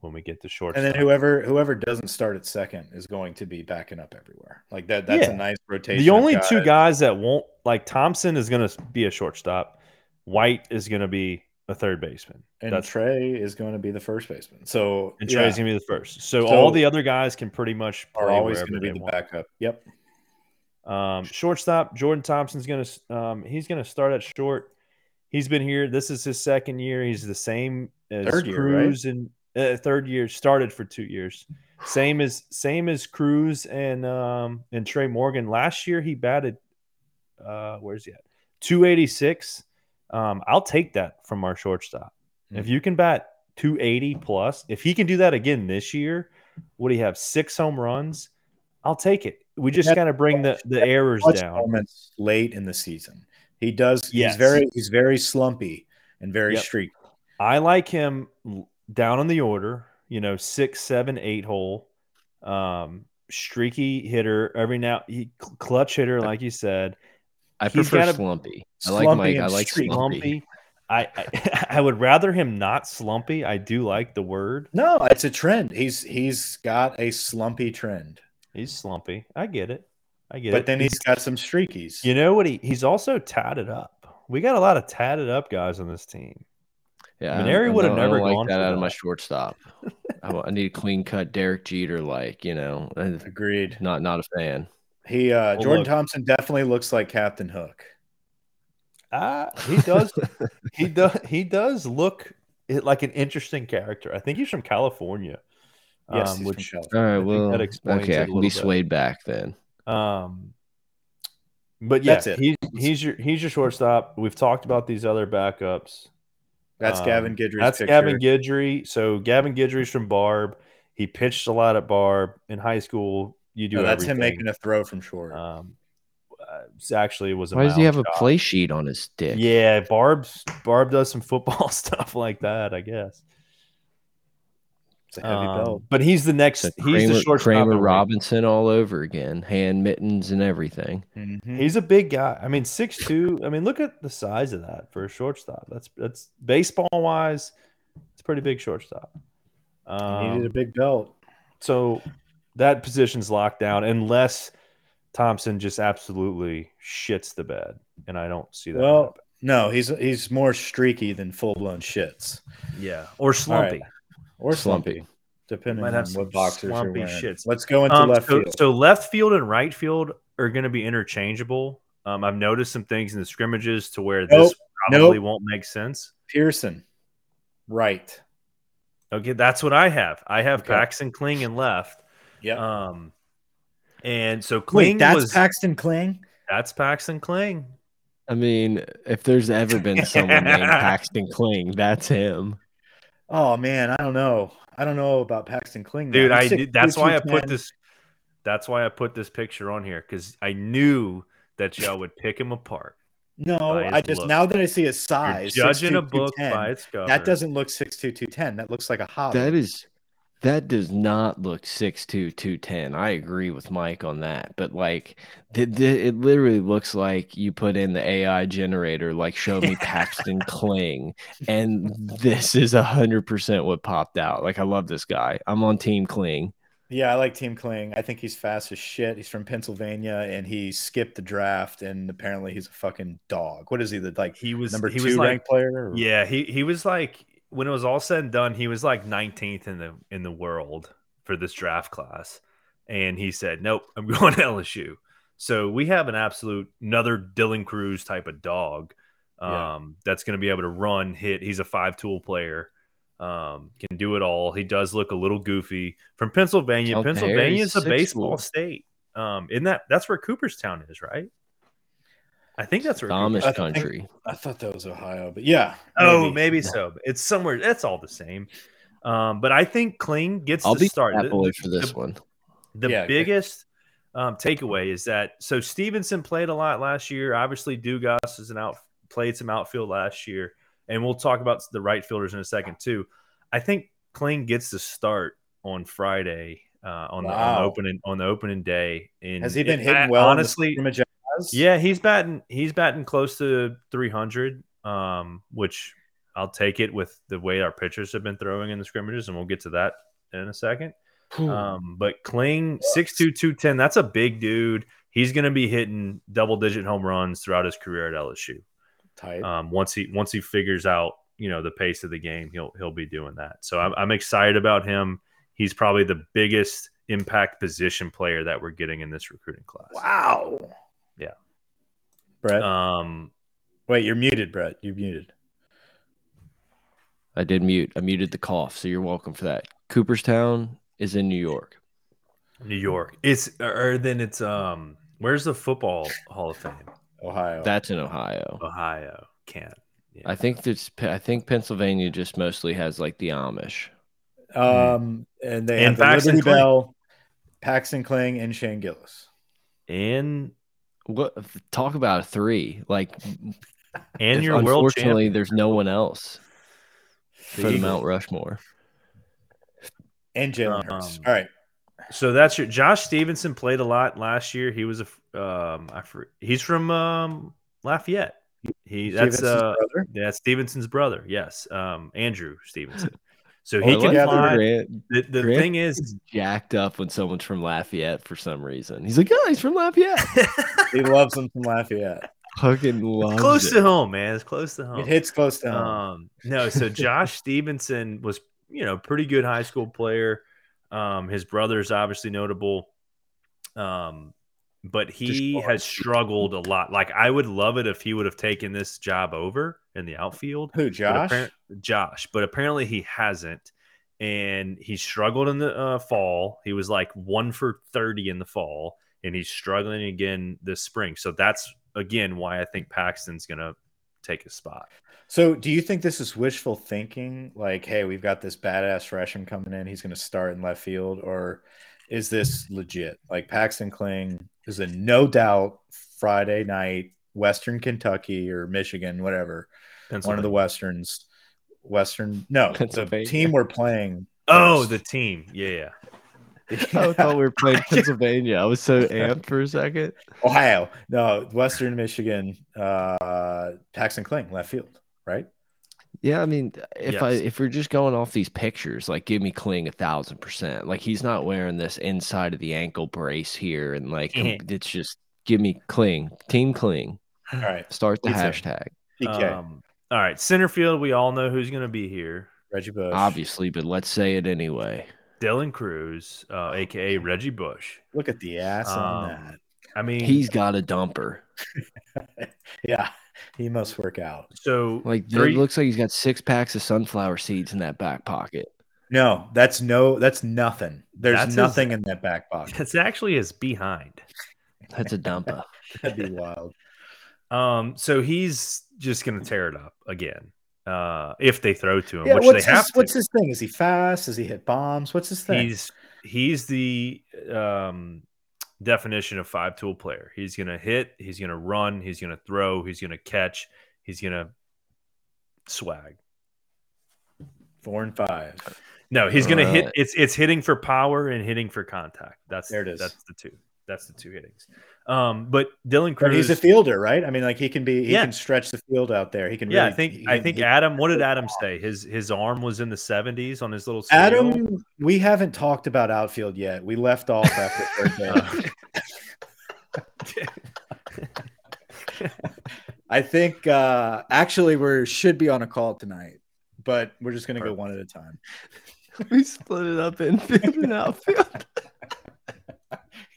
when we get to short. And then whoever whoever doesn't start at second is going to be backing up everywhere. Like that. That's Yeah. a nice rotation. the only two guys. guys that won't like Thompson is going to be a shortstop. White is going to be a third baseman. and That's Trey is going to be the first baseman. So and yeah, Trey's gonna be the first. So, So- all the other guys can pretty much are always going to be the want. backup. Yep. Um, shortstop Jordan Thompson's gonna um, he's gonna start at short. He's been here. This is his second year. He's the same as Third year, Crews and uh, third year. Started for two years. Same as same as Crews and um, and Trey Morgan. Last year he batted. Uh, where's he at? Two eighty six. Um, I'll take that from our shortstop. Hmm. If you can bat 280 plus, if he can do that again this year, would he have six home runs? I'll take it. We just got to bring the, the errors down. late in the season. He does. Yes. He's very he's very slumpy and very Yep. streaky. I like him down on the order, you know, six, seven, eight hole, um, streaky hitter. Every now he clutch hitter, like you said, I He's prefer gotta- slumpy. I like Slumpy Mike. I like streaky. slumpy. slumpy. I, I [laughs] I would rather him not slumpy. I do like the word. No, it's a trend. He's he's got a slumpy trend, He's slumpy. I get it. I get it. but then he's got some streakies. You know what? He he's also tatted up. We got a lot of tatted up guys on this team. Yeah, Maneri would have don't- I don't never like gone that for out of my shortstop. I, I need a clean cut Derek Jeter, like you know. Agreed. Not not a fan. He uh, Well, Jordan look. Thompson definitely looks like Captain Hook. Ah, he does. he does. He does look it- like an interesting character. I think he's from California. Yes, um, he's which from All California. right, think well, that explains okay, it I a can little be bit. swayed back then. Um, but yeah, That's it. He, he's your he's your shortstop. We've talked about these other backups. That's Um, Gavin Guidry. That's picture. Gavin Guidry. So Gavin Guidry's from Barb. He pitched a lot at Barb in high school. You do No, that's him making a throw from short. Um, uh, actually it was a Why does he have mound a play sheet on his dick? Yeah, Barb's Barb does some football [laughs] stuff like that, I guess. it's a heavy Um, belt. but he's the next. It's a he's Kramer, the short Kramer. Robinson all over again, hand mittens and everything. Mhm. He's a big guy. I mean, six two. I mean, look at the size of that for a shortstop. That's that's baseball wise, it's a pretty big shortstop. He needed Um, a big belt. so that position's locked down unless Thompson just absolutely shits the bed, and I don't see that. Well, happen. no, he's he's more streaky than full blown shits yeah, or slumpy. or Slumpy. slumpy, depending Might on have some what boxers are slumpy wearing. shits. Let's go into Um, left so, field. so left field and right field are going to be interchangeable. Um, I've noticed some things in the scrimmages to where this probably Nope. won't make sense. Pearson, right. Okay, that's what I have. I have Okay. Paxton Kling and left. Yep. Um, and so Kling Wait, that's was Paxton Kling. that's Paxton Kling. I mean, if there's ever been [laughs] someone named Paxton Kling, that's him. Oh man, I don't know. I don't know about Paxton Kling, now. Dude, I He's did, that's why I put this. That's why I put this picture on here because I knew that y'all would pick him apart. No, I just look. now that I see his You're size, judging 6'2", a book 210, by its cover. that doesn't look 6'2", 210. That looks like a hobby. That is that does not look 6'2", 210. I agree with Mike on that. But like th th it literally looks like you put in the AI generator, like show me [laughs] Paxton Kling. And this is hundred percent what popped out. Like I love this guy. I'm on team Kling. Yeah, I like Team Kling. I think he's fast as shit. He's from Pennsylvania and he skipped the draft and apparently he's a fucking dog. What is he? The like He was number he two was like ranked player? or- Yeah, he he was like when it was all said and done, he was like 19th in the in the world for this draft class, and he said, "Nope, I'm [laughs] going to LSU." So we have an absolute another Dylan Crews type of dog um, Yeah. that's going to be able to run, hit. He's a five tool player. Um, can do it all. He does look a little goofy from Pennsylvania. Pennsylvania is a baseball state. Um, isn't that that's where Cooperstown is, right? I think that's where. Amish Cooperstown- I think- country. I thought that was Ohio, but yeah. Oh, maybe so. It's somewhere. That's all the same. Um, but I think Kling gets I'll the be start. that The- for this the- one. the Yeah, biggest um, takeaway is that so Stevenson played a lot last year. Obviously, Dugas is an out played some outfield last year, and we'll talk about the right fielders in a second too. I think Kling gets the start on Friday uh, on, the, on the opening on the opening day. And Has he been it- hitting well? in the Honestly, yeah, he's batting he's batting close to 300, um, which I'll take it with the way our pitchers have been throwing in the scrimmages, and we'll get to that in a second. Um, but Kling, 6'2", 210, that's a big dude. He's going to be hitting double digit home runs throughout his career at LSU. Tight. Um, once he once he figures out you know the pace of the game, he'll he'll be doing that. So I'm, I'm excited about him. He's probably the biggest impact position player that we're getting in this recruiting class. wow. Yeah. Brett. Um, Wait, you're muted, Brett. You're muted. I did mute. I muted the cough, so you're welcome for that. Cooperstown is in New York. New York. It's or then it's um. Where's the football Hall of Fame? Ohio. That's in Ohio. Ohio. Can't. Yeah. I think that's. I think Pennsylvania just mostly has like the Amish. um, and they And have the Paxton Liberty Kling. Bell, Paxton Kling, and Shane Gillis. and What talk about three? Like, and if your world unfortunately, champion. there's no one else for the Mount Rushmore. And Jalen Hurts. Um, All right. So that's your Josh Stevenson played a lot last year. He was a um I for, he's from um Lafayette. He that's Stevenson's uh brother. that's Stevenson's brother. Yes, um Andrew Stevenson. So Oh, he I can like fly. Grant, The, the Grant thing is, is jacked up when someone's from Lafayette for some reason. He's like, oh, he's from Lafayette. [laughs] He loves him from Lafayette. Fucking loves close it. to home, man. It's close to home. It hits close to home. Um, no, so [laughs] Josh Stevenson was, you know, pretty good high school player. Um, his brother's obviously notable. Um, but he has struggled a lot. Like I would love it if he would have taken this job over in the outfield. Who, Josh? appar- Josh, but apparently he hasn't. And he struggled in the uh, fall. He was like one for 30 in the fall, and he's struggling again this spring. So that's again why I think Paxton's going to take a spot. So, do you think this is wishful thinking? Like, hey, we've got this badass freshman coming in. He's going to start in left field, or is this legit? Like, Paxton Kling is a no doubt Friday night Western Kentucky or Michigan, whatever, one of the westerns. Western, no, the Pennsylvania. team we're playing. Oh, the team. Yeah. [laughs] I thought we were playing Pennsylvania. I was so [laughs] amped for a second. Ohio, no, Western Michigan. Uh, Paxton Kling, left field, right? Yeah, I mean, if I if we're just going off these pictures, like give me Kling a thousand percent. Like he's not wearing this inside of the ankle brace here, and like it's just give me Kling, Team Kling. All right, Start the Me hashtag, Um, all right. Center field, we all know who's going to be here. Reggie Bush. obviously, but let's say it anyway. Dylan Crews, uh, aka Reggie Bush. Look at the ass on Um, that. I mean, He's got a dumper. [laughs] Yeah, he must work out. so Like three- it looks like he's got six packs of sunflower seeds in that back pocket. No, that's no, that's nothing. There's That's his- nothing in that back pocket. It's actually his behind. That's a dumper. [laughs] That'd be wild. Um, so he's just going to tear it up again. Uh, if they throw to him, Yeah, which what's they have his, to. what's his thing? Is he fast? Does he hit bombs? What's his thing? He's he's the um, definition of five tool player. He's gonna hit, he's gonna run, he's gonna throw, he's gonna catch, he's gonna swag. Four and five. No, he's gonna hit. It's it's hitting for power and hitting for contact. That's There it is. That's the two. That's the two hittings. Um, but Dylan But Crews. he's a fielder, right? I mean, like he can be, he Yeah. can stretch the field out there. He can. yeah, really, I think he- I think he- Adam. What did Adam say? His his arm was in the seventies on his little scale. Adam, we haven't talked about outfield yet. We left off after third base. [laughs] I think uh actually we should be on a call tonight, but we're just gonna go one at a time. we split it up infield and outfield. [laughs]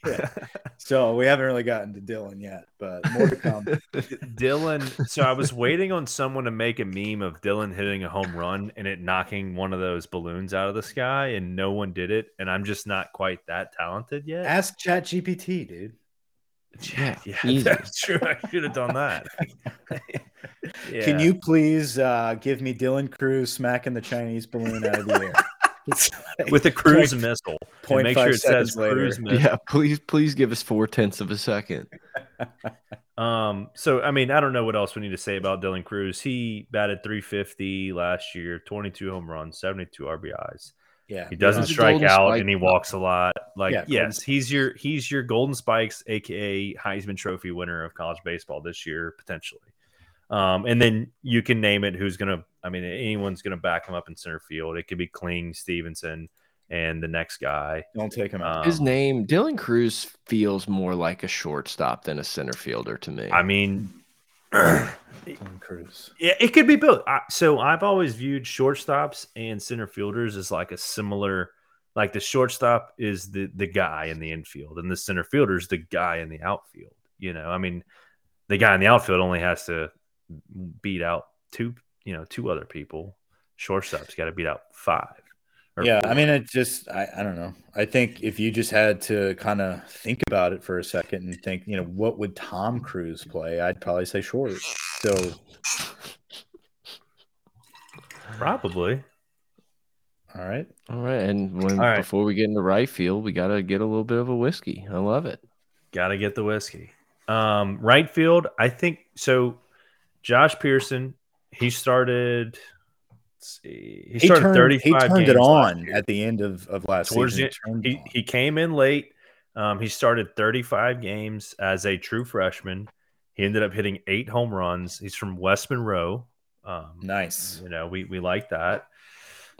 Yeah. [laughs] So we haven't really gotten to Dylan yet, but more to come. [laughs] Dylan. So I was waiting on someone to make a meme of Dylan hitting a home run and it knocking one of those balloons out of the sky, and no one did it. And I'm just not quite that talented yet. Ask Chat GPT, dude. Yeah, yeah, [laughs] easy. that's true. I should have done that. Can you please uh, give me Dylan Crews smacking the Chinese balloon out of the air? It's [laughs] like with a cruise point- missile? and point make sure it says later. cruise missile. Yeah, please, please give us four tenths of a second. [laughs] Um, so I mean, I don't know what else we need to say about Dylan Crews. He batted 350 last year, 22 home runs, 72 RBIs. Yeah, He doesn't He's a strike out spike and he walks a lot. Like, Yeah, golden yes, he's your he's your Golden Spikes, aka Heisman Trophy winner of college baseball this year, potentially. Um, and then you can name it who's gonna I mean, anyone's gonna back him up in center field. It could be Kling, Stevenson, and the next guy. Don't take him out. Um, His name, Dylan Crews, feels more like a shortstop than a center fielder to me. I mean, Dylan Crews. Yeah, it could be both. I, so I've always viewed shortstops and center fielders as like a similar, like the shortstop is the the guy in the infield, and the center fielder is the guy in the outfield. You know, I mean, the guy in the outfield only has to beat out two, you know, two other people. Shortstop's got to beat out five. or Yeah, four. I mean, it just, I, I don't know. I think if you just had to kind of think about it for a second and think, you know, what would Tom Cruise play? I'd probably say short. So, probably. all right. All right, and when All right. before we get into right field, we got to get a little bit of a whiskey. I love it. Got to get the whiskey. Um, right field, I think so. Josh Pearson, he started. Let's see, he He started turned, thirty he five. turned it on at the end of, of last Towards season. the- He he came in late. Um, he started thirty five games as a true freshman. He ended up hitting eight home runs. He's from West Monroe. Um, nice. You know, we we like that.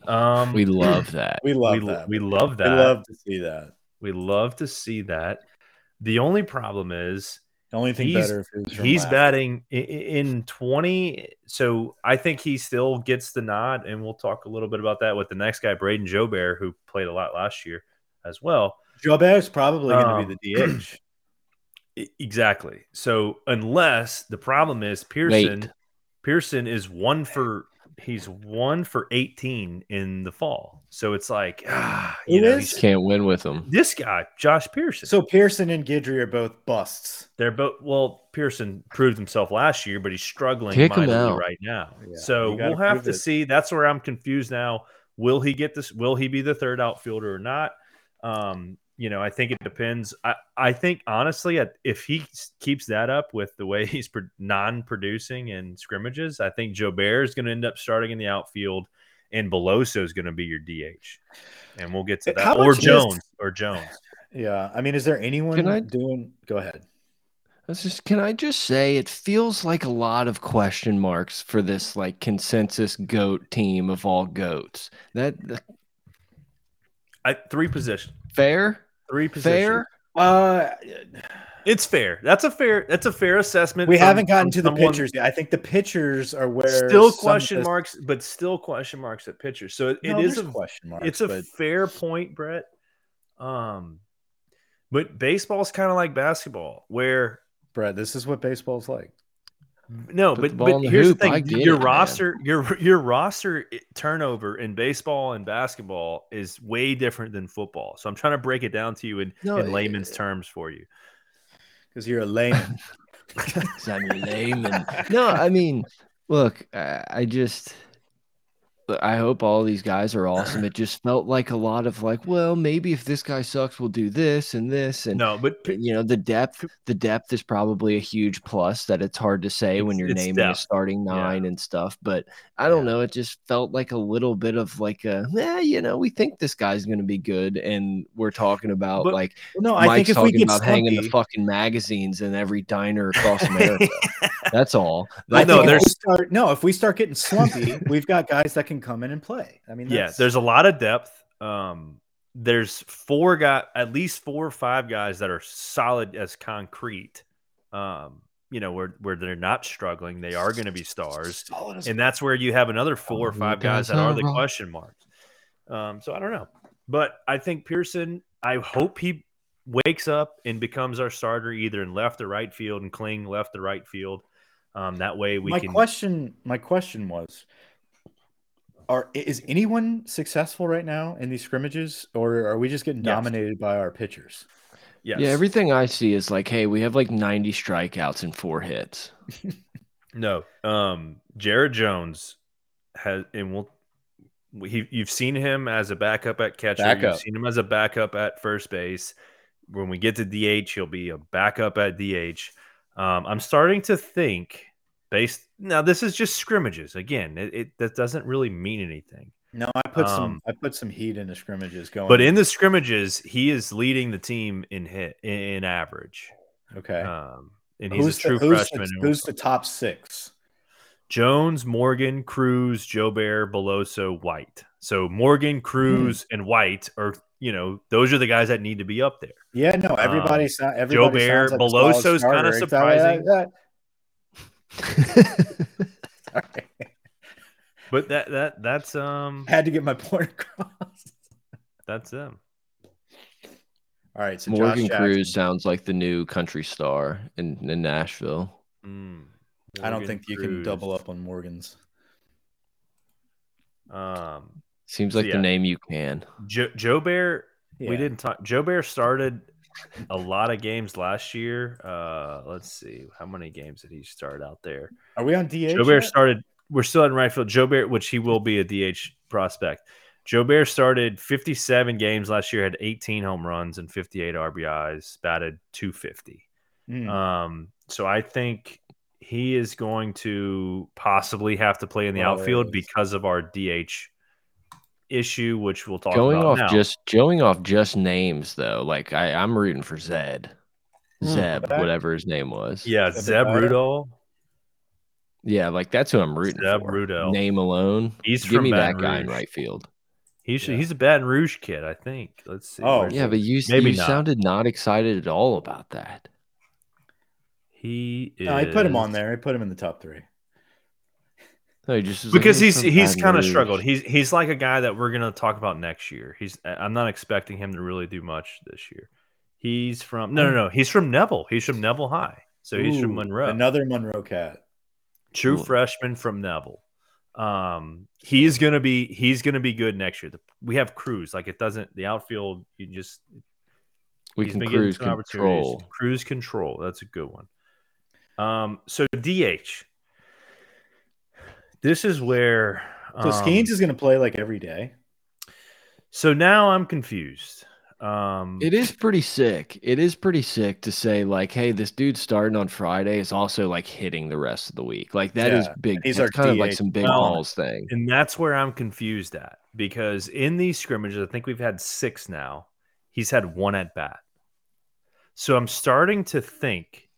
Um, We love that. We love we, that. we love that. We love to see that. we love to see that. The only problem is The only thing He's- better if it was he's last- batting i- i- in 20 so i think he still gets the nod and we'll talk a little bit about that with the next guy brayden jobert who played a lot last year as well Jobert's probably going Um, to be the DH. [clears throat] Exactly so unless the problem is pearson Wait. pearson is one for he's one for 18 in the fall so it's like [sighs] ah, you Who know is? Can't win with him. this guy josh pearson So Pearson and Guidry are both busts. They're both well. Pearson proved himself last year, but he's struggling Kick him mightily out. right now. Yeah, so we'll have to it. see. That's where I'm confused now. Will he get this? Will he be the third outfielder or not? Um, you know, I think it depends. I, I think honestly, if he keeps that up with the way [laughs] he's pro- non-producing in scrimmages, I think Jobert is going to end up starting in the outfield, and Beloso is going to be your DH. And we'll get to eh, that. How Or much is- Jones. Or Jones. Yeah. I mean, is there anyone Can I- doing? Go ahead. Let's just can I just say it feels like a lot of question marks for this like consensus goat team of all goats. That that- I, three positions. fair? Three positions. Fair? Uh, It's fair. That's a fair. That's a fair assessment. we from- haven't gotten to the someone- pitchers yet. I think the pitchers are where Still question this- marks, but still question marks at pitchers. So it, No, it is a question mark. it's a but fair point, Brett. Um, but baseball's kind of like basketball, where Brett, this is what baseball's like. No, Put but the but the here's hoop, the thing: your it, man. roster, your your roster turnover in baseball and basketball is way different than football. So I'm trying to break it down to you in, No, in layman's it- terms for you. Because you're a layman. [laughs] [laughs] I'm lame and [laughs] no, I mean, look, I, I just I hope all these guys are awesome. It just felt like a lot of like, well, maybe if this guy sucks, we'll do this and this and No, but you know the depth the depth is probably a huge plus that it's hard to say when you're naming a depth. starting Yeah. nine and stuff but i don't Yeah. know it just felt like a little bit of like a eh, you know we think this guy's going to be good and we're talking about But- like no, I mike's think if we get about hanging the fucking magazines in every diner across [laughs] america that's all I I know, there's- start, no, if we start getting [laughs] slumpy, we've got guys that can come in and play. I mean, yeah, there's a lot of depth. Um, there's four guy, at least four or five guys that are solid as concrete. Um, you know, where where they're not struggling, they are going to be stars, and that's where you have another four or five guys guys that are are the question marks. Um, so I don't know, but I think Pearson. I hope he wakes up and becomes our starter either in left or right field, and Kling left or right field. Um, that way we my can. question, my question was, are is anyone successful right now in these scrimmages, or are we just getting Yes. dominated by our pitchers? Yes. Yeah, everything I see is like, hey, we have like 90 strikeouts and four hits. [laughs] No, um, Jared Jones has, and we'll. He, you've seen him as a backup at catcher. Backup. You've seen him as a backup at first base. When we get to DH, he'll be a backup at DH. Um, I'm starting to think, based now, this is just scrimmages. Again, it, it that doesn't really mean anything. No, I put some Um, I put some heat into scrimmages going. But in the scrimmages, he is leading the team in hit in average. okay, Um, and he's who's a true the, who's freshman. The, who's the top six? Jones, Morgan, Crews, Joe Bear, Beloso, White. So Morgan, Crews, and White are you know those are the guys that need to be up there. Yeah, no, everybody. Um, everybody Bear, like Beloso's except- uh, surprising. [laughs] But that that that's um had to get my point across. that's them. All right, so Morgan Josh Crews sounds like the new country star in, in Nashville. Mm, I don't Morgan think you can double up on Morgan's. Um, Seems So, like yeah. the name you can. Joe, Jobert. We didn't talk. Jobert started [laughs] a lot of games last year. Uh, let's see how many games did he start out there. Are we on DH? Jobert started. We're still in right field. Jobert, which he will be a DH prospect. Jobert started 57 games last year, had 18 home runs and 58 RBIs, batted 250. Mm. Um, so I think he is going to possibly have to play in the Well, outfield because of our DH issue, which we'll talk Going about off now. just going off just names though, like I, I'm rooting for Zed. Hmm. Zeb, That- whatever his name was. yeah, Zeb Zeb Rudolph. Rudolph. Yeah, like that's who I'm rooting Zeb for. Rudolph. Name alone. He's Give from me Baton that guy in Rouge. right field. He should, Yeah. He's a Baton Rouge kid, I think. Let's see. Oh, Yeah, he? but you Maybe you not. sounded not excited at all about that. he is. No, I put him on there. I put him in the top three. No, he just was like, because he's he's kind of struggled. He's he's like a guy that we're gonna talk about next year. He's I'm not expecting him to really do much this year. He's from no no no. He's from Neville. He's from Neville High. So he's from Monroe. Another Monroe cat. True Cool. freshman from Neville. Um, he's gonna be he's gonna be good next year. The, we have Crews. Like it doesn't the outfield. You just We can cruise control. Cruise control. That's a good one. Um, so DH. This is where So um, Skenes is going to play like every day. So now I'm confused. Um, It is pretty sick. It is pretty sick to say like, hey, this dude starting on Friday is also like hitting the rest of the week. Like that is Yeah, big. he's That's our kind of like some big Well, balls thing. and that's where I'm confused at because in these scrimmages, I think we've had six now. He's had one at bat. So I'm starting to think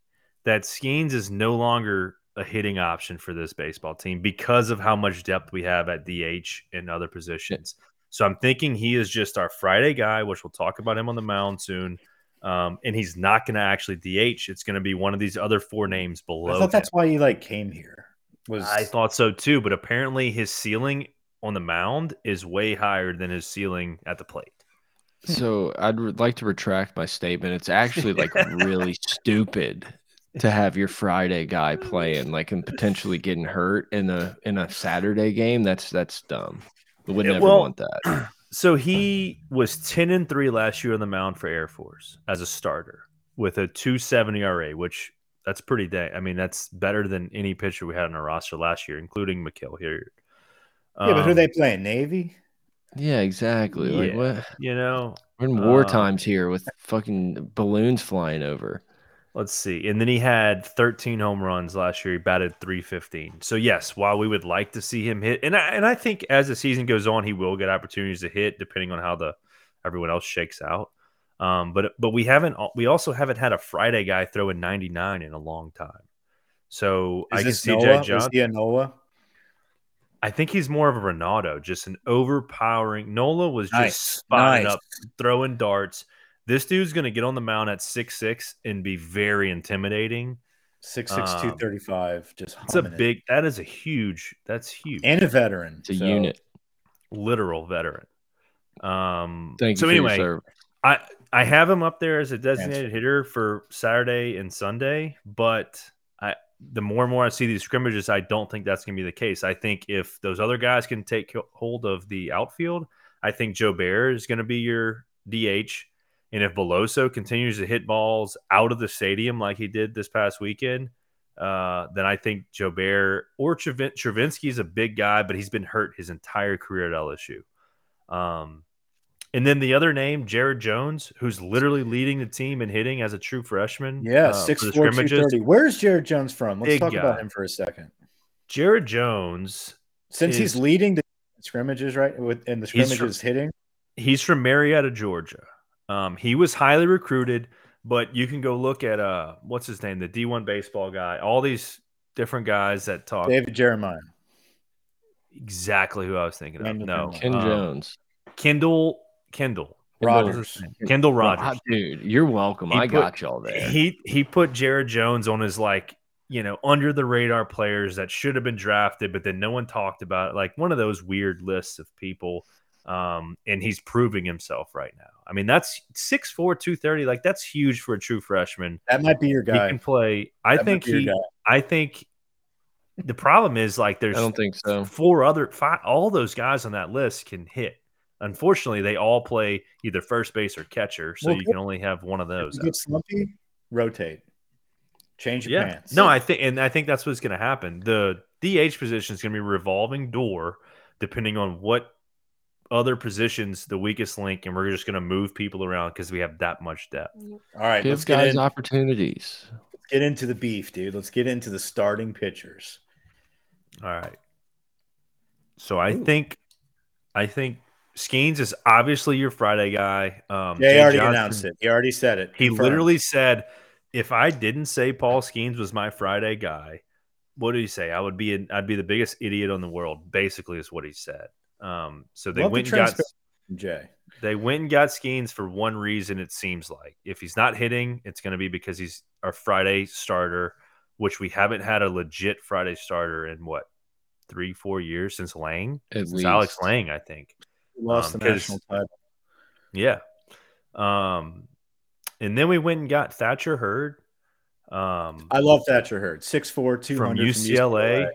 that Skenes is no longer a hitting option for this baseball team because of how much depth we have at DH and other positions. So I'm thinking he is just our Friday guy, which we'll talk about him on the mound soon. Um, and he's not going to actually DH. It's going to be one of these other four names below. I thought him. that's why he like came here. Was I thought so too, but apparently his ceiling on the mound is way higher than his ceiling at the plate. [laughs] So I'd re- like to retract my statement. It's actually like really [laughs] stupid to have your Friday guy playing, like and potentially getting hurt in a in a Saturday game. That's that's dumb. We would never well- want that. [clears throat] So he was 10 and 3 last year on the mound for Air Force as a starter with a 270 RA, which that's pretty dang. I mean, that's better than any pitcher we had on our roster last year, including McKill here. yeah, but who Um, they playing? Navy. Yeah, exactly. Like yeah. what? You know, We're in war Uh, times here with fucking balloons flying over. Let's see. And then he had 13 home runs last year. He batted 315. So yes, while we would like to see him hit, and I, and I think as the season goes on, he will get opportunities to hit depending on how the everyone else shakes out. Um, but but we haven't. We also haven't had a Friday guy throw a 99 in a long time. So I Is can this see Nola? Was Johnson. he a Nola? I think he's more of a Ronaldo, just an overpowering. Nola was just Nice, spotting nice. up, throwing darts. This dude's going to get on the mound at six six and be very intimidating. Six six Um, two thirty five. Just It's a humming it. big. That is a huge. That's huge. and a veteran. It's a so- unit. literal veteran. Um, Thank you. so for your anyway. I I have him up there as a designated hitter for Saturday and Sunday, but I the more and more I see these scrimmages, I don't think that's going to be the case. I think if those other guys can take hold of the outfield, I think Jobert is going to be your DH. And if Beloso continues to hit balls out of the stadium like he did this past weekend, uh, then I think Jobert or Travin- Travinski is a big guy, but he's been hurt his entire career at LSU. Um, and then the other name, Jared Jones, who's literally leading the team in hitting as a true freshman. Yeah, uh, six for four scrimmages. thirty. Where's Jared Jones from? Let's Big talk about him for a second. Jared Jones, Since he's leading the scrimmages, right? With in the He's from- scrimmages hitting. he's from Marietta, Georgia. Um, he was highly recruited, but you can go look at uh, what's his name, the D1 baseball guy. All these different guys that talk David Jeremiah. exactly who I was thinking of. Kendall No, Ken um, Kendall Kendall, Kendall, Rogers. Kendall Rogers. Rogers. dude, you're welcome. He I put- got y'all there. He he put Jared Jones on his like you know under the radar players that should have been drafted, but then no one talked about it. Like one of those weird lists of people. Um, and he's proving himself right now. I mean, that's 6'4", 230. Like that's huge for a true freshman. That might be your guy. He can play. I That think he. I think the problem is like there's I don't think so. four other five. All those guys on that list can hit. Unfortunately, they all play either first base or catcher, so Well, you can only have one of those. you get slumpy, rotate. Change your Yeah. pants. No, I think, and I think that's what's going to happen. The DH position is going to be a revolving door, depending on what other positions the weakest link, and we're just going to move people around because we have that much depth. All right, Give let's get, guys in, opportunities. let's get into the beef, dude. Let's get into the starting pitchers. All right. So I Ooh. think, I think Skenes is obviously your Friday guy. Um, Yeah, he Jay already Johnson- announced it. He already said it. He Confirmed. literally said, "If I didn't say Paul Skenes was my Friday guy, what did he say? I would be an, I'd be the biggest idiot on the world." Basically, is what he said. Um, so they Love the went and got transparency Jay. they went and got Skenes for one reason. It seems like if he's not hitting, it's going to be because he's our Friday starter, which we haven't had a legit Friday starter in what three, four years since Lange, At since least. Alex Lange, I think. He lost Um, the 'cause- national title. Yeah. Um, and then we went and got Thatcher Hurd. Um, I love Thatcher Hurd. 6'4", 200 from UCLA.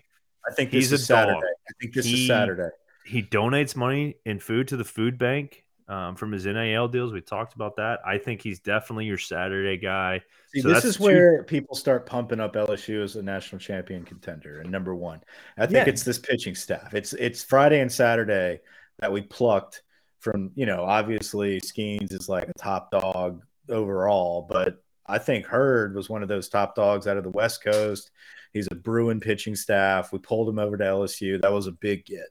I think this He's is a Saturday. dog. I think this He- is Saturday. He donates money and food to the food bank um, from his NIL deals. We talked about that. I think he's definitely your Saturday guy. See, So this is two- where people start pumping up LSU as a national champion contender and number one. I think Yeah. it's this pitching staff. It's it's Friday and Saturday that we plucked from. You know, obviously Skenes is like a top dog overall, but I think Hurd was one of those top dogs out of the West Coast. He's a Bruin pitching staff. We pulled him over to LSU. That was a big get.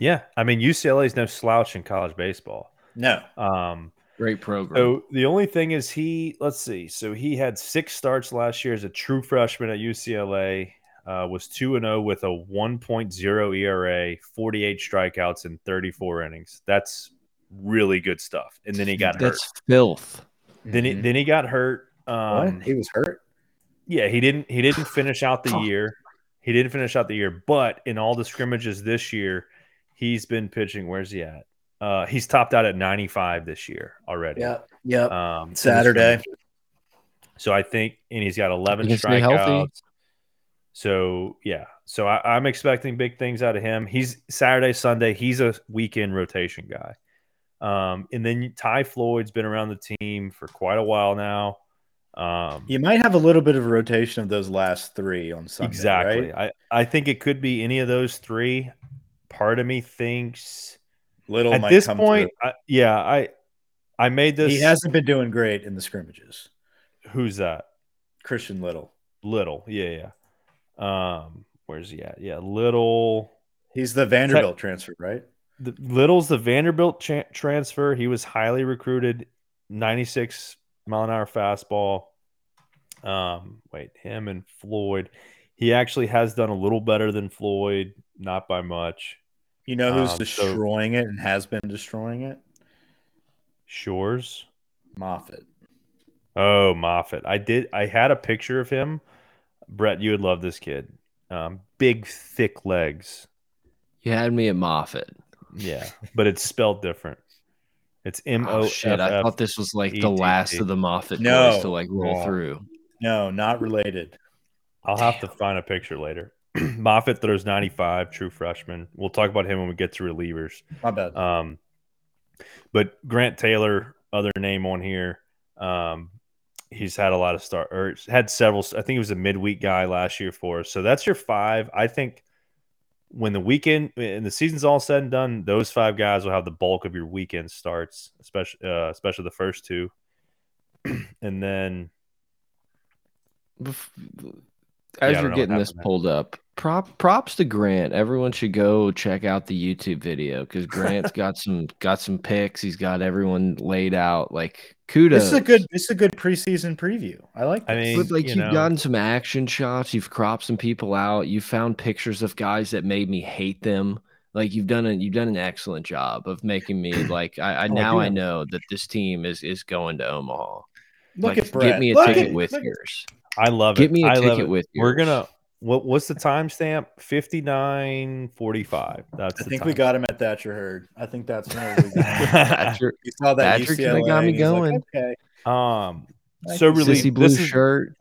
Yeah. I mean, UCLA is no slouch in college baseball. No, Um, Great program. So the only thing is he let's see. So he had six starts last year as a true freshman at UCLA. Uh, was two and zero with a 1.0 ERA, 48 strikeouts in 34 innings. That's really good stuff. And then he got hurt. That's filth. Then he Mhm. then he got hurt. what? Um, He was hurt. yeah, he didn't he didn't finish out the [sighs] year. He didn't finish out the year, but in all the scrimmages this year, he's been pitching. Where's he at? Uh, he's topped out at 95 this year already. Yeah. Yep. Um, Saturday. So I think, and he's got 11 He can stay healthy. strikeouts. So yeah, so I, I'm expecting big things out of him. He's Saturday, Sunday. He's a weekend rotation guy. Um, and then Ty Floyd's been around the team for quite a while now. Um, You might have a little bit of a rotation of those last three on Sunday. exactly. Right? I, I think it could be any of those three. Part of me thinks Little at might this come point. I, yeah, I I made this. he hasn't been doing great in the scrimmages. Who's that? Christian Little. Little, yeah, yeah. Um, where's he at? Yeah, Little. He's the Vanderbilt transfer, right? The, Little's the Vanderbilt cha- transfer. He was highly recruited, 96 mile an hour fastball. Um, wait, him and Floyd. He actually has done a little better than Floyd, not by much. You know who's Um, so- destroying it and has been destroying it? Shores. Moffitt. Oh, Moffat. I did. I had a picture of him. Brett, you would love this kid. Um, big, thick legs. You had me at Moffitt. Yeah, but it's spelled different. It's M O Oh shit! I thought this was like the last of the Moffat No. toys to like roll No. through. No, not related. I'll have to find a picture later. [clears throat] Moffitt throws 95, true freshman. We'll talk about him when we get to relievers. My bad. Um, but Grant Taylor, other name on here, um, he's had a lot of start or had several. I think he was a midweek guy last year for us. So that's your five. I think when the weekend and the season's all said and done, those five guys will have the bulk of your weekend starts, especially uh, especially the first two, [clears throat] and then Bef- I As don't you're getting this there. pulled up, prop props to Grant. Everyone should go check out the YouTube video because Grant's [laughs] got some got some pics. He's got everyone laid out. Like kudos. This is a good. This is a good preseason preview. I like. I This. mean, But like you you have know. gotten some action shots, you've cropped some people out, you found pictures of guys that made me hate them. Like you've done a you've done an excellent job of making me [clears throat] like I, I Oh, now I yeah. know that this team is is going to Omaha. look like, at Brett. get me a Look ticket at- with look at- yours. I love Get it. me a I love ticket it. with We're gonna. What what's the timestamp? Fifty nine forty five. That's. I the think we got him at Thatcher Hurd. I think that's where we got him. Patrick, [laughs] He saw that Patrick UCLA. got me and he's like, going. okay. Um. I So really, sissy blue this is shirt.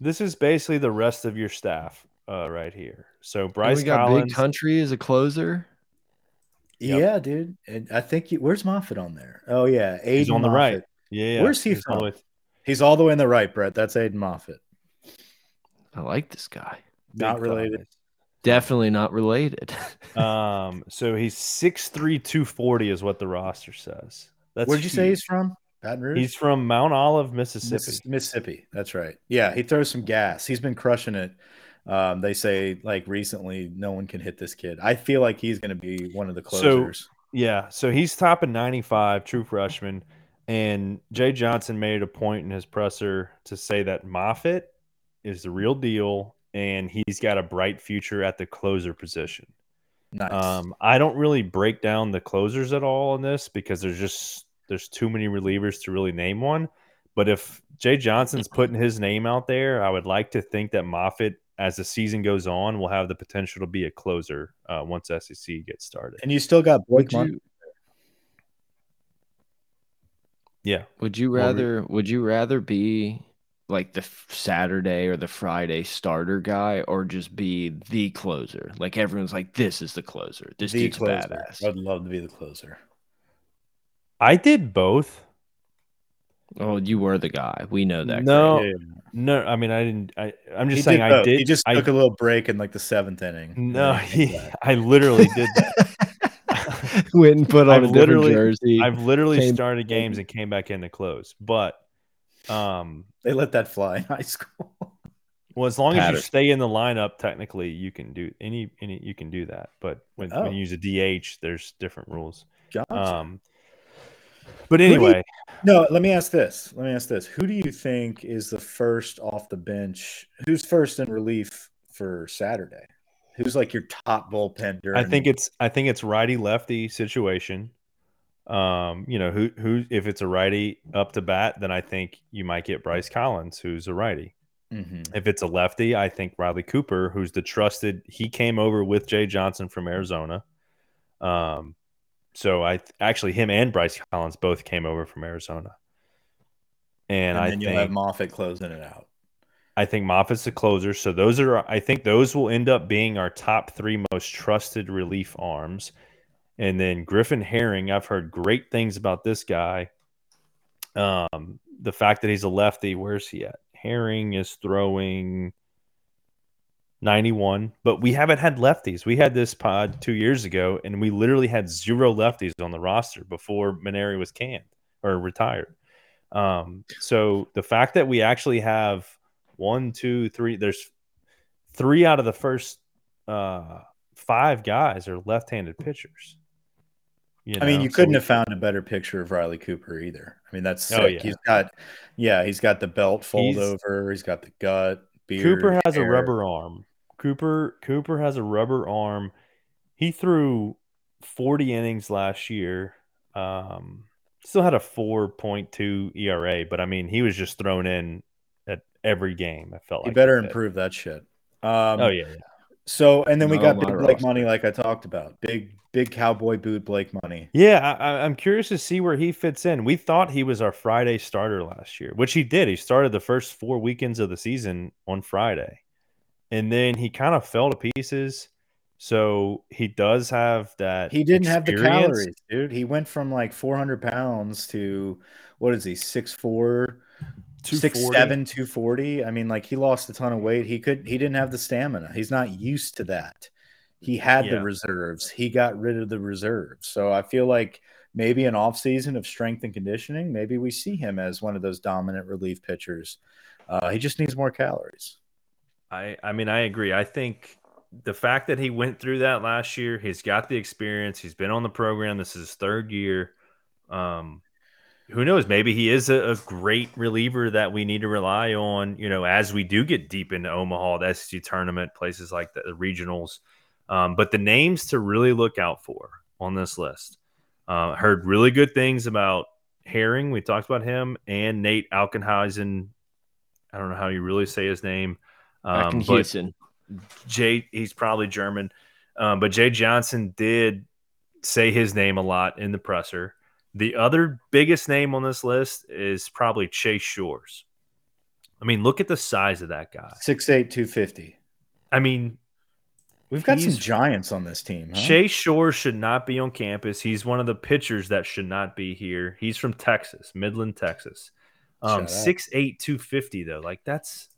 this is basically the rest of your staff, uh, right here. So And Bryce we got Collins. Big Country as a closer. Yep. Yeah, dude. And I think you, where's Moffitt on there? Oh yeah, Aiden He's on the right. Yeah. yeah. Where's he He's all the from? way- He's all the way in the right, Brett. That's Aiden Moffitt. I like this guy. Not related. thighs. Definitely not related. [laughs] Um. So he's 6'3", 240 is what the roster says. That's Where'd you say he's from? Baton Rouge. He's from Mount Olive, Mississippi. Missis- Mississippi. That's right. Yeah, he throws some gas. He's been crushing it. Um, they say like recently, no one can hit this kid. I feel like he's going to be one of the So- closers. Yeah, so he's top topping 95, true freshman. And Jay Johnson made a point in his presser to say that Moffitt is the real deal and he's got a bright future at the closer position. nice. Um, I don't really break down the closers at all in this because there's just there's too many relievers to really name one. But if Jay Johnson's putting his name out there, I would like to think that Moffitt, as the season goes on, will have the potential to be a closer uh, once SEC gets started. and you still got Blake would Mon- you Yeah. would you Or- rather would you rather be like the Saturday or the Friday starter guy or just be the closer? Like everyone's like this is the closer. This the dude's closer. badass. I'd love to be the closer. I did both. Oh, you were the guy. We know that. No, Yeah. no. I mean, I didn't. I, I'm He just saying, did I did. He just I, took a little break in like the seventh inning. no, he did he, that. I literally did that. [laughs] [laughs] Went and put on I've a different literally- jersey. I've literally Came- started games and came back in to close. But, um, They let that fly in high school. [laughs] well, as long as you stay in the lineup, technically you can do any any you can do that. But when, Oh. when you use a DH, there's different rules. Gotcha. Um, but do you- anyway, No, let me ask this. Let me ask this. Who do you think is the first off the bench? Who's first in relief for Saturday? Who's like your top bullpen during? I think it's I think it's righty lefty situation. Um, you know, who who if it's a righty up to bat, then I think you might get Bryce Collins, who's a righty. Mhm. If it's a lefty, I think Riley Cooper, who's the trusted. He came over with Jay Johnson from Arizona. Um, so I actually him and Bryce Collins both came over from Arizona. And, and, I think you'll have Moffitt closing it out. I think Moffitt's the closer. So those are I think those will end up being our top three most trusted relief arms. And then Griffin Herring, I've heard great things about this guy. Um, the fact that he's a lefty, where's he at? Herring is throwing 91, but we haven't had lefties. We had this pod two years ago, and we literally had zero lefties on the roster before Mainieri was canned or retired. Um, so the fact that we actually have one, two, three, there's three out of the first uh, five guys are left-handed pitchers. You I mean, you so couldn't we- have found a better picture of Riley Cooper either. I mean, that's sick. Oh, yeah. He's got, yeah, he's got the belt fold He's- over. He's got the gut. Beard, Cooper has a rubber arm. Cooper Cooper has a rubber arm. He threw 40 innings last year. Um, still had a 4.2 ERA, but I mean, he was just thrown in every game. I felt He like better that. improve that shit. Um, Oh yeah, yeah. So and then we No, got big Blake roster. money, like I talked about. Big big cowboy boot Blake money. Yeah, I, I- I'm curious to see where he fits in. We thought he was our Friday starter last year, which he did. He started the first four weekends of the season on Friday, and then he kind of fell to pieces. So he does have that. He didn't have the calories, dude. He went from like 400 pounds to what is he, 6'4, 6'7, 240. I mean, like he lost a ton of weight. He could, he didn't have the stamina. He's not used to that. He had Yeah. the reserves. He got rid of the reserves. So I feel like maybe an off season of strength and conditioning, maybe we see him as one of those dominant relief pitchers. Uh, he just needs more calories. I I mean I agree. I think the fact that he went through that last year, he's got the experience. He's been on the program. This is his third year. Um, who knows? Maybe he is a, a great reliever that we need to rely on. You know, as we do get deep into Omaha, the SEC tournament, places like the, the regionals. Um, but the names to really look out for on this list. Uh, heard really good things about Herring. We talked about him and Nate Alkenheisen. I don't know how you really say his name. Um, Jay, he's probably German, um, but Jay Johnson did say his name a lot in the presser. The other biggest name on this list is probably Chase Shores. I mean, look at the size of that guy. 6'8, 250. I mean, We've got some giants on this team. Huh? Chase Shores should not be on campus. He's one of the pitchers that should not be here. He's from Texas, Midland, Texas. Um, 6'8, 250, though. Like, that's,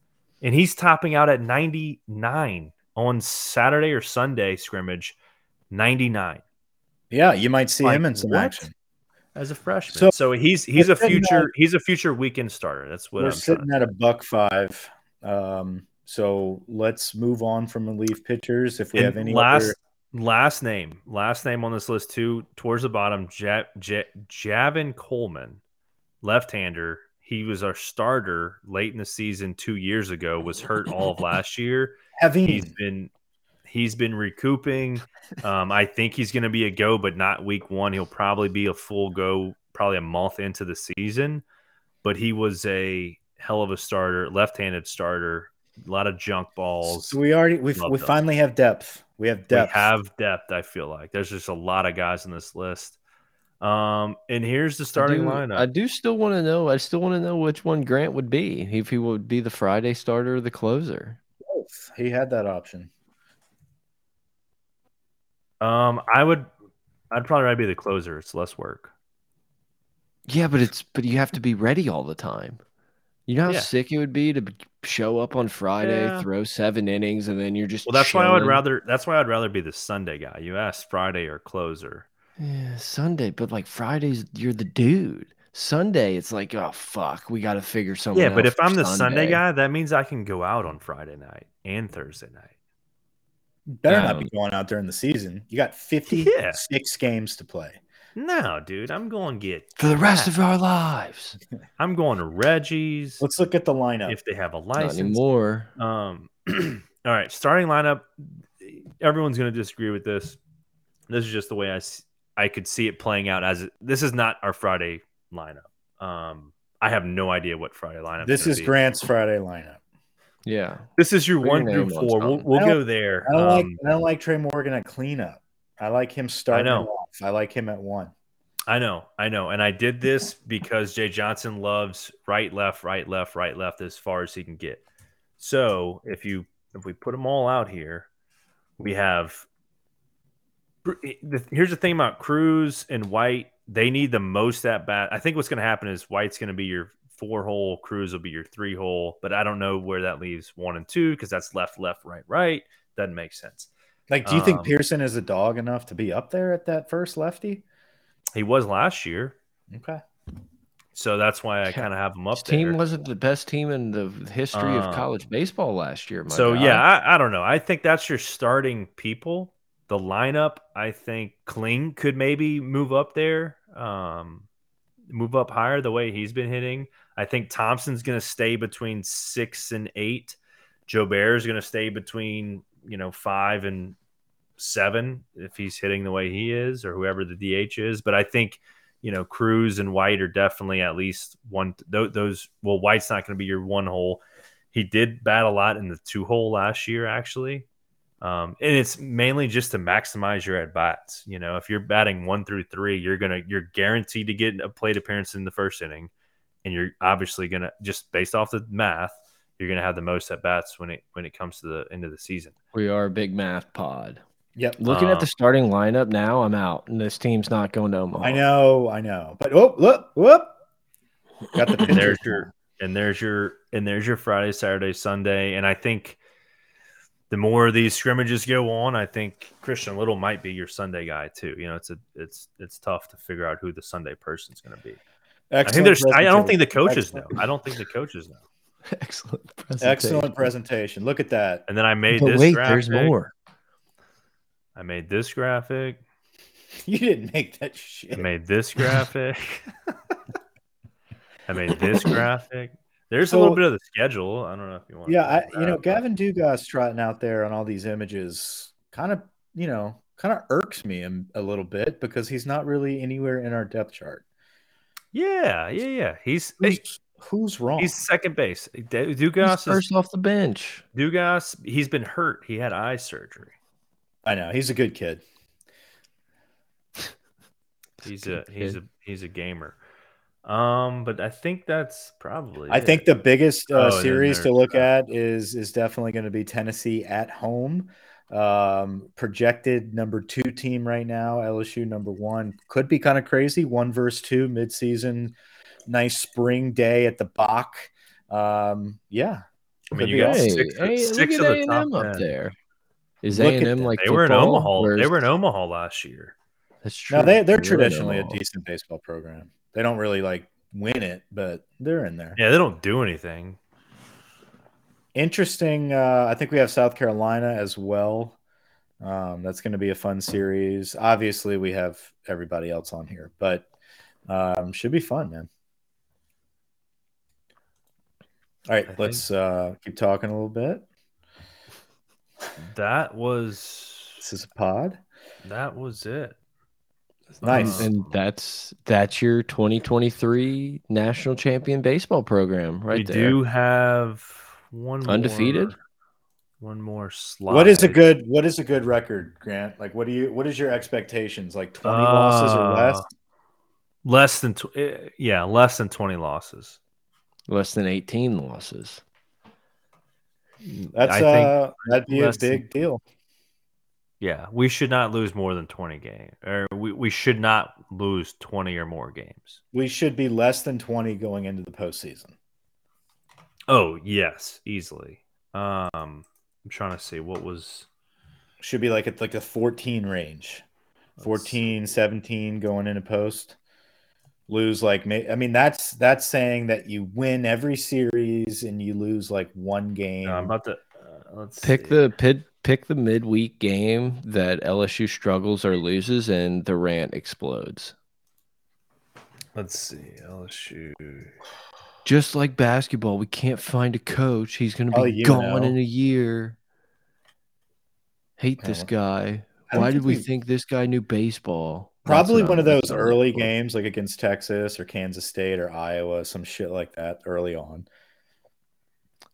and he's topping out at 99 on Saturday or Sunday scrimmage, 99. Yeah, you might see him in some what? action. As a freshman. So- So, he's he's a future he's a future weekend starter. That's what We're I'm sitting at a buck five. Um, so let's move on from the relief pitchers. If we And have any last other, last name last name on this list too towards the bottom ja, ja, Javen Coleman, left hander. He was our starter late in the season two years ago. Was hurt all of last year. he's been he's been recouping. Um, I think he's going to be a go, but not week one. He'll probably be a full go, probably a month into the season. But he was a hell of a starter, left-handed starter. A lot of junk balls. so we already we we them. finally have depth. We have depth. We have depth. I feel like there's just a lot of guys on this list. Um, and here's the starting I do, lineup. I do still want to know. I still want to know which one Grant would be. If he would be the Friday starter or the closer. both. He had that option. Um, I would, I'd probably rather be the closer. It's less work. Yeah, but it's but you have to be ready all the time. You know how Yeah. sick it would be to show up on Friday, Yeah. throw seven innings, and then you're just Well, that's why I would rather. That's why I'd rather be the Sunday guy. You asked Friday or closer. Yeah, Sunday, but like Fridays, you're the dude. Sunday, it's like, oh fuck, we got to figure something. Yeah, but if I'm the Sunday guy, that means I can go out on Friday night and Thursday night. Better not be going out during the season. You got 56 games to play. No, dude, I'm going to get for the rest of our lives, [laughs] I'm going to Reggie's Let's look at the lineup. if they have a not license. anymore. Um, [clears throat] all right, starting lineup. Everyone's going to disagree with this. This is just the way I I could see it playing out. As it, this is not our Friday lineup. Um, I have no idea what Friday lineup. this is Grant's Friday lineup. Yeah, This is your Put your one through four. We'll, we'll go there. I don't like Um, I don't like Tre' Morgan at cleanup. I like him starting I know. off. I like him at one. I know, I know, and I did this because Jay Johnson loves right, left, right, left, right, left as far as he can get. So if you if we put them all out here, we have. Here's the thing about Crews and White; they need the most at bat. I think what's going to happen is White's going to be your four hole, Crews will be your three hole, but I don't know where that leaves one and two because that's left, left, right, right. Doesn't make sense. Like, do you think Um, Pearson is a dog enough to be up there at that first lefty? He was last year, Okay. so that's why I Yeah. kind of have him His up team wasn't the best team in the history Uh, of college baseball last year. My So God. yeah, I, I don't know. I think that's your starting people. The lineup, I think Kling could maybe move up there, um, move up higher the way he's been hitting. I think Thompson's going to stay between six and eight. Jobert is going to stay between you know five and seven if he's hitting the way he is, or whoever the DH is. But I think you know Crews and White are definitely at least one. Those, those well, White's not going to be your one hole. He did bat a lot in the two hole last year, actually. Um, and it's mainly just to maximize your at bats. You know, if you're batting one through three, you're gonna you're guaranteed to get a plate appearance in the first inning, and you're obviously gonna just based off the math, you're gonna have the most at bats when it when it comes to the end of the season. We are a big math pod. Yep. Looking at Um, the starting lineup now, I'm out, and this team's not going to Omaha. I know, I know. But oh, look, whoop. Got the [laughs] And there's your and there's your and there's your Friday, Saturday, Sunday, and I think the more these scrimmages go on, I think Christian Little might be your Sunday guy too. You know, it's a it's it's tough to figure out who the Sunday person's going to be. I think there's I, I don't think the presentation. coaches know. I don't think the coaches know. [laughs] Excellent presentation. Excellent presentation. Look at that. And then I made But this wait, graphic. there's more. I made this graphic. [laughs] You didn't make that shit. I made this graphic. [laughs] I made this graphic. There's a little bit of the schedule. I don't know if you want. Yeah, I, you know, Gavin Dugas trotting out there on all these images kind of, you know, kind of irks me a, a little bit because he's not really anywhere in our depth chart. Yeah, yeah, yeah. He's hey, Who's, who's wrong? he's second base. Du- He's Dugas is first off the bench. Dugas. He's been hurt. He had eye surgery. I know he's a good kid. [laughs] He's Good a he's kid. a he's a gamer. Um, but I think that's probably. I it. think the biggest Oh, uh, and then series to look uh, at is is definitely going to be Tennessee at home. Um, projected number two team right now, LSU number one. Could be kind of crazy. One versus two midseason. Nice spring day at the Box. Um, yeah, I mean, could you be got. Hey, six, hey, six look of at the A top and M up 10. there. Is Look A&M like They were in Omaha. or They were in Omaha last year. That's true. no, they they're They traditionally a decent baseball program. They don't really like win it, but they're in there. Yeah, they don't do anything. Interesting. Uh, I think we have South Carolina as well. Um, that's going to be a fun series. Obviously, we have everybody else on here, but um, should be fun, man. All right, I let's uh, keep talking a little bit. That was This is a pod. that was it. Nice. And that's that's your 2023 national champion baseball program right we there. do have one Undefeated? more- one more slide. What is a good What is a good record, Grant? Like, what do you What is your expectations? Like twenty losses or less? Uh, Less than tw- eh, yeah, less than twenty losses. Less than 18 losses. That's I think uh, that'd be a less than- big deal. Yeah, we should not lose more than twenty games, or we, we should not lose twenty or more games. We should be less than twenty going into the postseason. Oh yes, easily. Um, I'm trying to see what was should be like at like the 14 range Let's 14 17 going into a post lose like ma- i mean that's that's saying that you win every series and you lose like one game No, I'm about to uh, let's Pick see. the pit, pick the midweek game that LSU struggles or loses, and the rant explodes. Let's see LSU. Just like basketball, we can't find a coach. He's going to Oh, be you gone know. in a year. Hate this Oh. guy. Why did we we- think this guy knew baseball? Probably one of those early for. games like against texas or kansas state or iowa some shit like that early on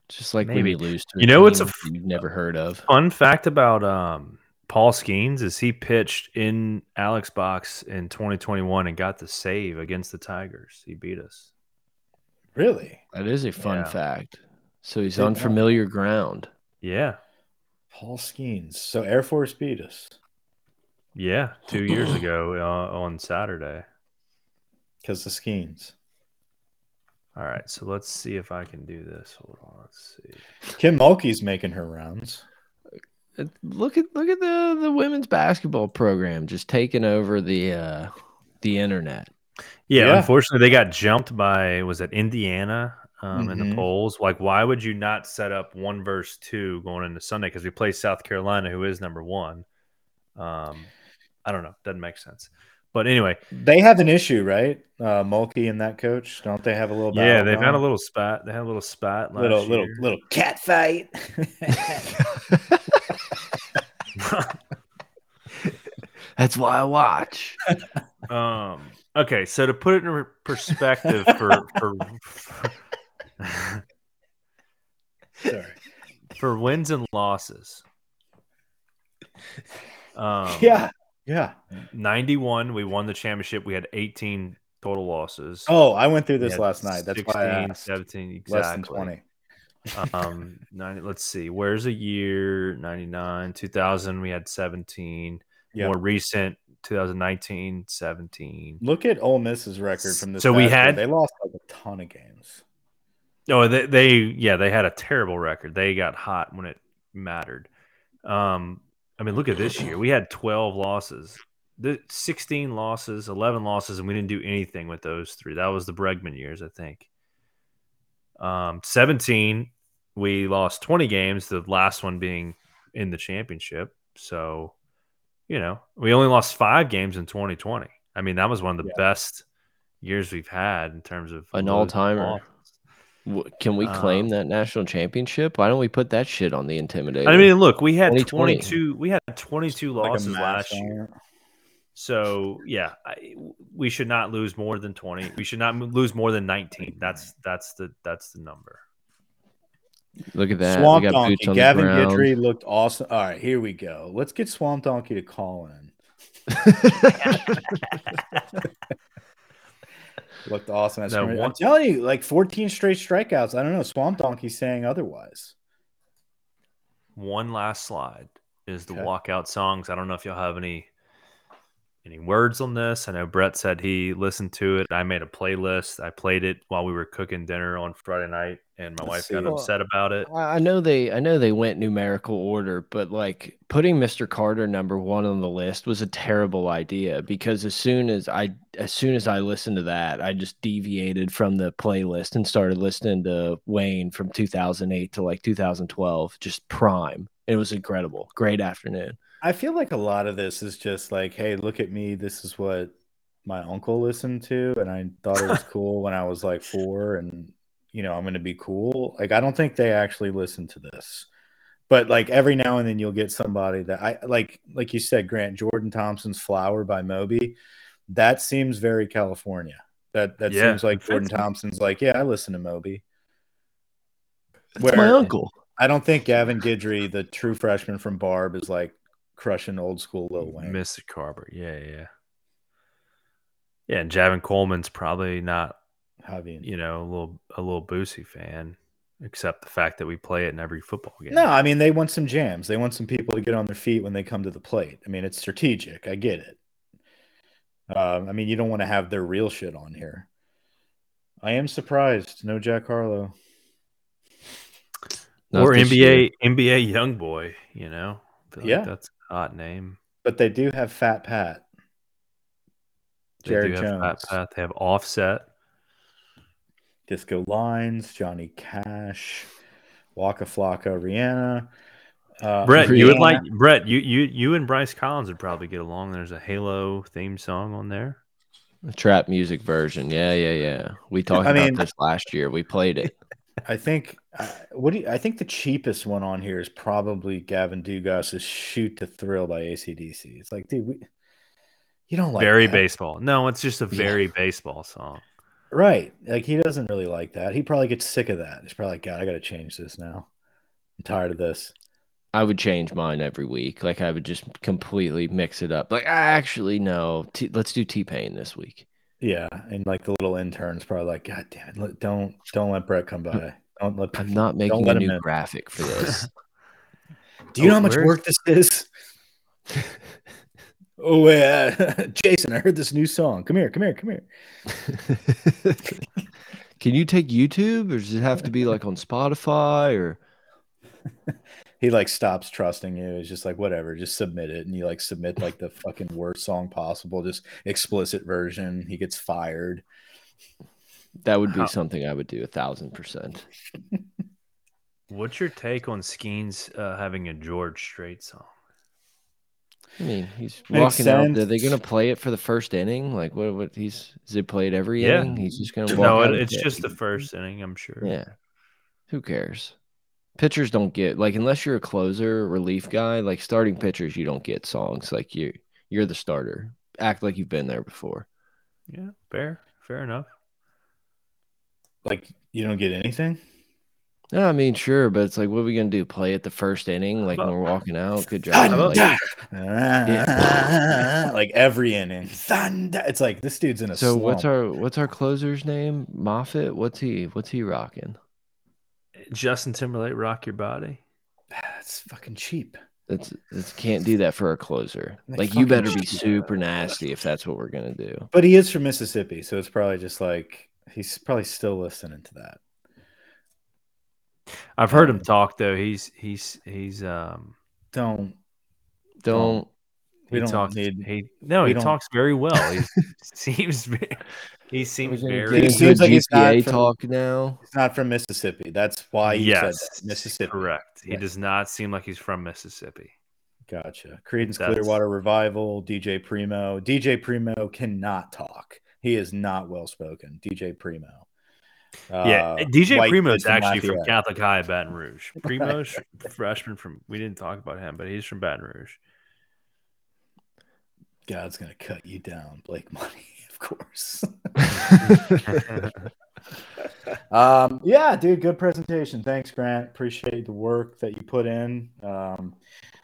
Just like Maybe. when you lose to a You know what's a you've never heard of. Fun fact about um, Paul Skenes is he pitched in Alex Box in 2021 and got the save against the Tigers. He beat us. Really That is a fun Yeah. fact. So he's on familiar ground. Yeah, Paul Skenes so air force beat us yeah. Two years [gasps] ago uh, on Saturday. because the Skenes All right, so let's see if I can do this. Hold on, let's see. kim mulkey's making her rounds Uh, Look at look at the the women's basketball program just taking over the uh the internet. Yeah, Yeah. unfortunately, they got jumped by was it Indiana um, in the Mhm. polls. Like, why would you not set up one versus two going into Sunday? Because we play South Carolina, who is number one. Um, I don't know, doesn't make sense. But anyway, They have an issue, right? Uh, Mulkey and that coach, don't they have a little? yeah, they've had a little spat. They had a little spat last little, little, little cat fight. [laughs] [laughs] That's why I watch. Um, okay, so to put it in perspective for for Sorry. [laughs] for wins and losses, Um, yeah, yeah. 91, we won the championship. We had 18 total losses. Oh, I went through this last night. That's 16, why I asked. 17, exactly. Less than twenty. um [laughs] 90, let's see where's a year 99 2000 we had 17 Yeah. more recent 2019 17 Look at Ole Miss's record from this. So we past year. had- they lost like a ton of games. oh they, they yeah they had a terrible record they got hot when it mattered um i mean look at this year we had 12 losses the 16 losses 11 losses and we didn't do anything with those three that was the bregman years i think um 17 we lost 20 games the last one being in the championship so you know we only lost five games in 2020 i mean that was one of the Yeah. best years we've had in terms of An all-timer. Can we claim Um, that national championship? Why don't we put that shit on the intimidator? I mean, look, we had 22. We had 22 losses mash last year. So yeah, I, we should not lose more than 20. We should not lose more than 19. That's that's the that's the number. Look at that. Swamp got Donkey. boots on Gavin the. Guidry looked awesome. All right, here we go. Let's get Swamp Donkey to call in. [laughs] Looked awesome. At Now, scrimmage. I'm telling you, like 14 straight strikeouts. I don't know. Swamp Donkey saying otherwise. One last slide is the Okay. walkout songs. I don't know if y'all have any any words on this. I know Brett said he listened to it. I made a playlist. I played it while we were cooking dinner on Friday night, and my Let's wife got see. upset about it. I I know they I know they went numerical order, but like putting Mr. Carter number one on the list was a terrible idea because as soon as I as soon as I listened to that, I just deviated from the playlist and started listening to Wayne from 2008 to like 2012, just prime. It was incredible. Great afternoon. I feel like a lot of this is just like, hey, look at me. This is what my uncle listened to, and I thought it was [laughs] cool when I was like four, and you know, I'm going to be cool. Like, I don't think they actually listen to this, but like every now and then you'll get somebody that I like, like you said, Grant Jordan Thompson's "Flower" by Moby. That seems very California. That that Yeah, seems like Jordan. Thompson's like, yeah, I listen to Moby. That's my uncle. I don't think Gavin Guidry, the true freshman from Barbe, is like crushing old school Lil Wayne. Mr. Carter. Yeah, yeah. Yeah, and Javen Coleman's probably not, having you know, a little a little Boosie fan, except the fact that we play it in every football game. No, I mean they want some jams. They want some people to get on their feet when they come to the plate. I mean it's strategic. I get it. Um, I mean you don't want to have their real shit on here. I am surprised. No Jack Harlow. Not or NBA year. NBA young boy, you know. I feel like Yeah. that's a hot name. But they do have Fat Pat. They Jared do have Pat Jones. Pat. They have Offset. Disco Lines, Johnny Cash, Waka Flocka, Rihanna. Uh, Brett, you would like Brett. You you you and Bryce Collins would probably get along. There's a Halo theme song on there. The trap music version. Yeah, yeah, yeah. We talked I about mean- this last year. We played it. [laughs] I think uh, what do you, I think the cheapest one on here is probably Gavin Dugas's "Shoot to Thrill" by ACDC. It's like, dude, we, you don't like very that. baseball. No, it's just a Yeah. very baseball song. right? Like he doesn't really like that. He probably gets sick of that. He's probably like, God, I got to change this now. I'm tired of this. I would change mine every week. Like I would just completely mix it up. Like I actually no, T- let's do T Pain this week. Yeah, and like the little intern's probably like, God damn it, let, don't don't let Brett come by. Don't let. I'm not making a new in. graphic for this. [laughs] Do you oh, know Oh, how much where's- work this is? oh yeah, uh, [laughs] Jason, I heard this new song. Come here, come here, come here. [laughs] Can you take YouTube or does it have to be like on Spotify or he like stops trusting you. He's just like, whatever, just submit it. And you like submit like the fucking worst song possible, just explicit version. He gets fired. that would be How- something I would do a thousand percent. What's your take on Skenes uh, having a George Strait song? I mean, he's Makes walking out. Are sense. they gonna play it for the first inning? Like what? What he's does it played it every Yeah. inning? He's just gonna walk No, out it, it's just the first inning. I'm sure. Yeah. Who cares? Pitchers don't get like unless you're a closer, relief guy, like starting pitchers, you don't get songs. Like you you're the starter. Act like you've been there before. Yeah, fair, fair enough. Like you don't get anything. No, I mean, sure, but it's like, what are we gonna do? Play at the first inning, like when we're walking out? Good job. Like, Thunder. [laughs] like every inning. Thunder. It's like this dude's in a so what's our what's our closer's name? Moffitt. What's he? What's he rocking? Justin Timberlake, rock your body. That's fucking cheap. That's that's can't do that for a closer. They Like you better be super nasty if that's what we're gonna do. But he is from Mississippi, so it's probably just like he's probably still listening to that. I've heard him talk though. He's he's he's um Don't Don't. he We don't talks need- he no he talks very well. He [laughs] seems ve- he seems We're very He into seems like he's not GPA from- talk now. he's not from Mississippi. That's why you said yes that. Mississippi. correct. He Yes. does not seem like he's from Mississippi. Gotcha. Creedence That's- Clearwater Revival, DJ Primo. DJ Primo cannot talk. He is not well spoken. DJ Primo. yeah, Uh, DJ Primo is actually from Lafayette. Catholic High at Baton Rouge. [laughs] Primo's freshman from we didn't talk about him, but he's from Baton Rouge. God's gonna cut you down, Blake Money, of course. [laughs] um, yeah, dude, good presentation. Thanks, Grant. Appreciate the work that you put in. Um,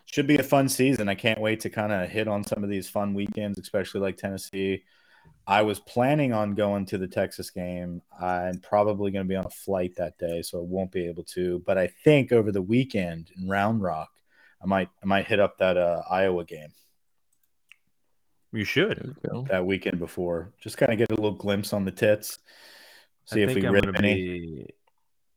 should be a fun season. I can't wait to kind of hit on some of these fun weekends, especially like Tennessee. I was planning on going to the Texas game. I'm probably going to be on a flight that day, so I won't be able to. But I think over the weekend in Round Rock, I might I might hit up that uh, Iowa game You should. There we go. that weekend before. Just kind of get a little glimpse on the tits. See I if we think I'm rip gonna any. be.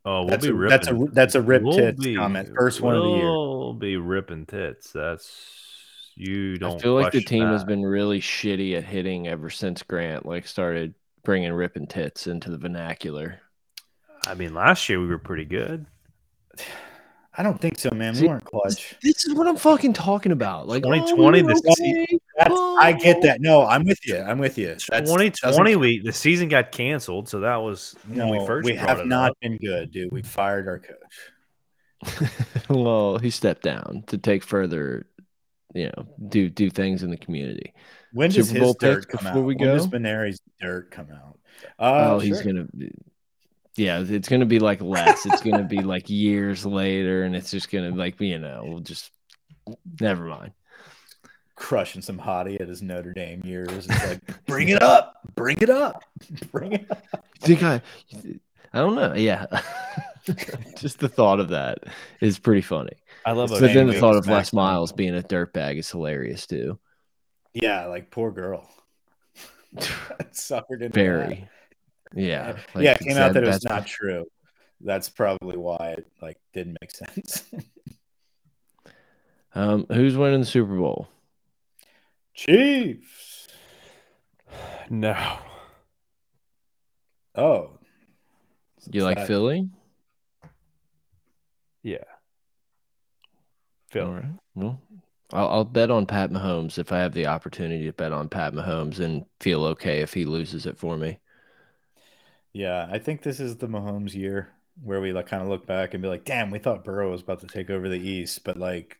Oh, we'll that's, be a, ripping. that's a that's a rip We'll tits be- comment. First one of the year. We'll be ripping tits. That's you don't. I feel like the question team has been really shitty at hitting ever since Grant like started bringing ripping tits into the vernacular. I mean, last year we were pretty good. [sighs] [sighs] [sighs] I don't think so, man. We weren't clutch. This is what I'm fucking talking about. Like 2020, oh, we were the okay. That's, I get Oh. that. No, I'm with you. I'm with you. That's, 2020, we the season got canceled, so that was when No, we we, first. brought have it not up. been good, dude. We fired our coach. [laughs] well, he stepped down to take further, you know, do do things in the community. When does Super Bowl his dirt picks come out? before we when does go? Mainieri's dirt come out? Uh, oh, he's gonna. Yeah, it's gonna be like less. It's gonna be [laughs] like years later, and it's just gonna like you know, we'll just never mind. crushing some hottie at his Notre Dame years. It's like, bring it up, bring it up, [laughs] bring it up. think I, I don't know. Yeah, [laughs] just the thought of that is pretty funny. I love But then the thought of Les Miles being a dirtbag is hilarious too. Yeah, like poor girl. Suffered into Very, yeah, like, yeah, it came out that it was not true. That's probably why it like didn't make [laughs] sense. Um, who's winning the Super Bowl? Chiefs. [sighs] No, Oh, You like That- Philly? yeah, All Phil. right. Well, I'll, I'll bet on Pat Mahomes if I have the opportunity to bet on Pat Mahomes and feel okay if he loses it for me. Yeah, I think this is the Mahomes year where we like kind of look back and be like, "Damn, we thought Burrow was about to take over the East, but like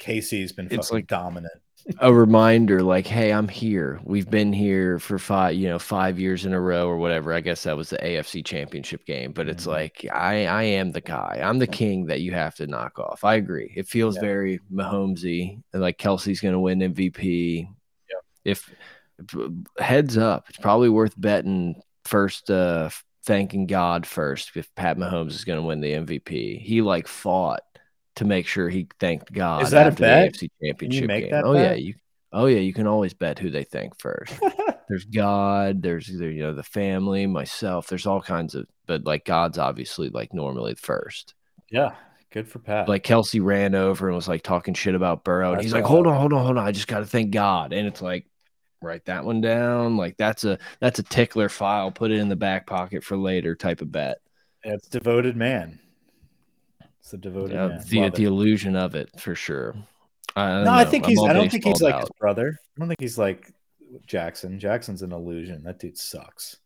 KC's been It's fucking like- dominant." a reminder like hey i'm here we've been here for five you know five years in a row or whatever i guess that was the afc championship game but it's Mhm. like i i am the guy i'm the king that you have to knock off i agree it feels Yeah. very mahomesy and like Kelce's gonna win mvp Yeah. if heads up it's probably worth betting first uh thanking god first if pat mahomes is gonna win the mvp he like fought to make sure he thanked God Is that a bet? the AFC Championship make game. that oh yeah, you oh yeah, you can always bet who they thank first. [laughs] there's God, there's either you know the family, myself. There's all kinds of, but like God's obviously like normally first. yeah, good for Pat. Like Kelce ran over and was like talking shit about Burrow, and That's he's like, "Hold on, hold on, hold on, I just got to thank God." And it's like, write that one down. Like that's a that's a tickler file. Put it in the back pocket for later type of bet. it's devoted man. It's a devoted Yeah, man. the Love the it. illusion of it for sure. I no, I think I'm he's. I don't think he's like his brother. I don't think he's like Jackson. Jackson's an illusion. That dude sucks.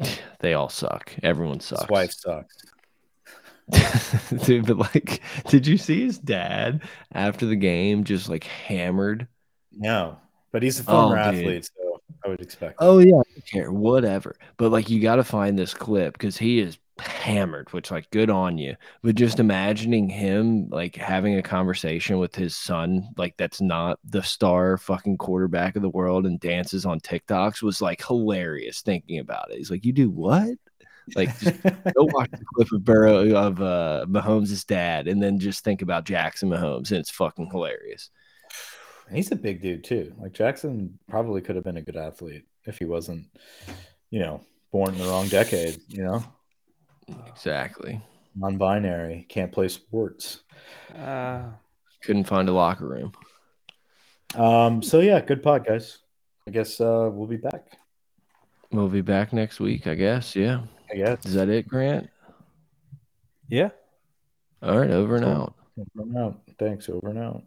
[sighs] They all suck. Everyone sucks. His wife sucks. [laughs] Dude, but like, did you see his dad after the game just like hammered? No, but he's a former Oh, athlete, so I would expect. Oh yeah, I don't care, whatever. But like, you got to find this clip because he is hammered, which like good on you. But just imagining him like having a conversation with his son, like that's not the star fucking quarterback of the world and dances on TikToks was like hilarious thinking about it. He's like, You do what? Like just [laughs] go watch the clip of Burrow of uh Mahomes' dad and then just think about Jackson Mahomes and it's fucking hilarious. He's a big dude too. Like Jackson probably could have been a good athlete if he wasn't, you know, born in the wrong decade, you know? Exactly. Non-binary, can't play sports. Uh, Couldn't find a locker room. Um, so yeah, good pod, guys. I guess uh we'll be back. We'll be back next week, I guess. Yeah. I guess. Is that it, Grant? yeah. All right, over and out. Over and out. Thanks. Over and out.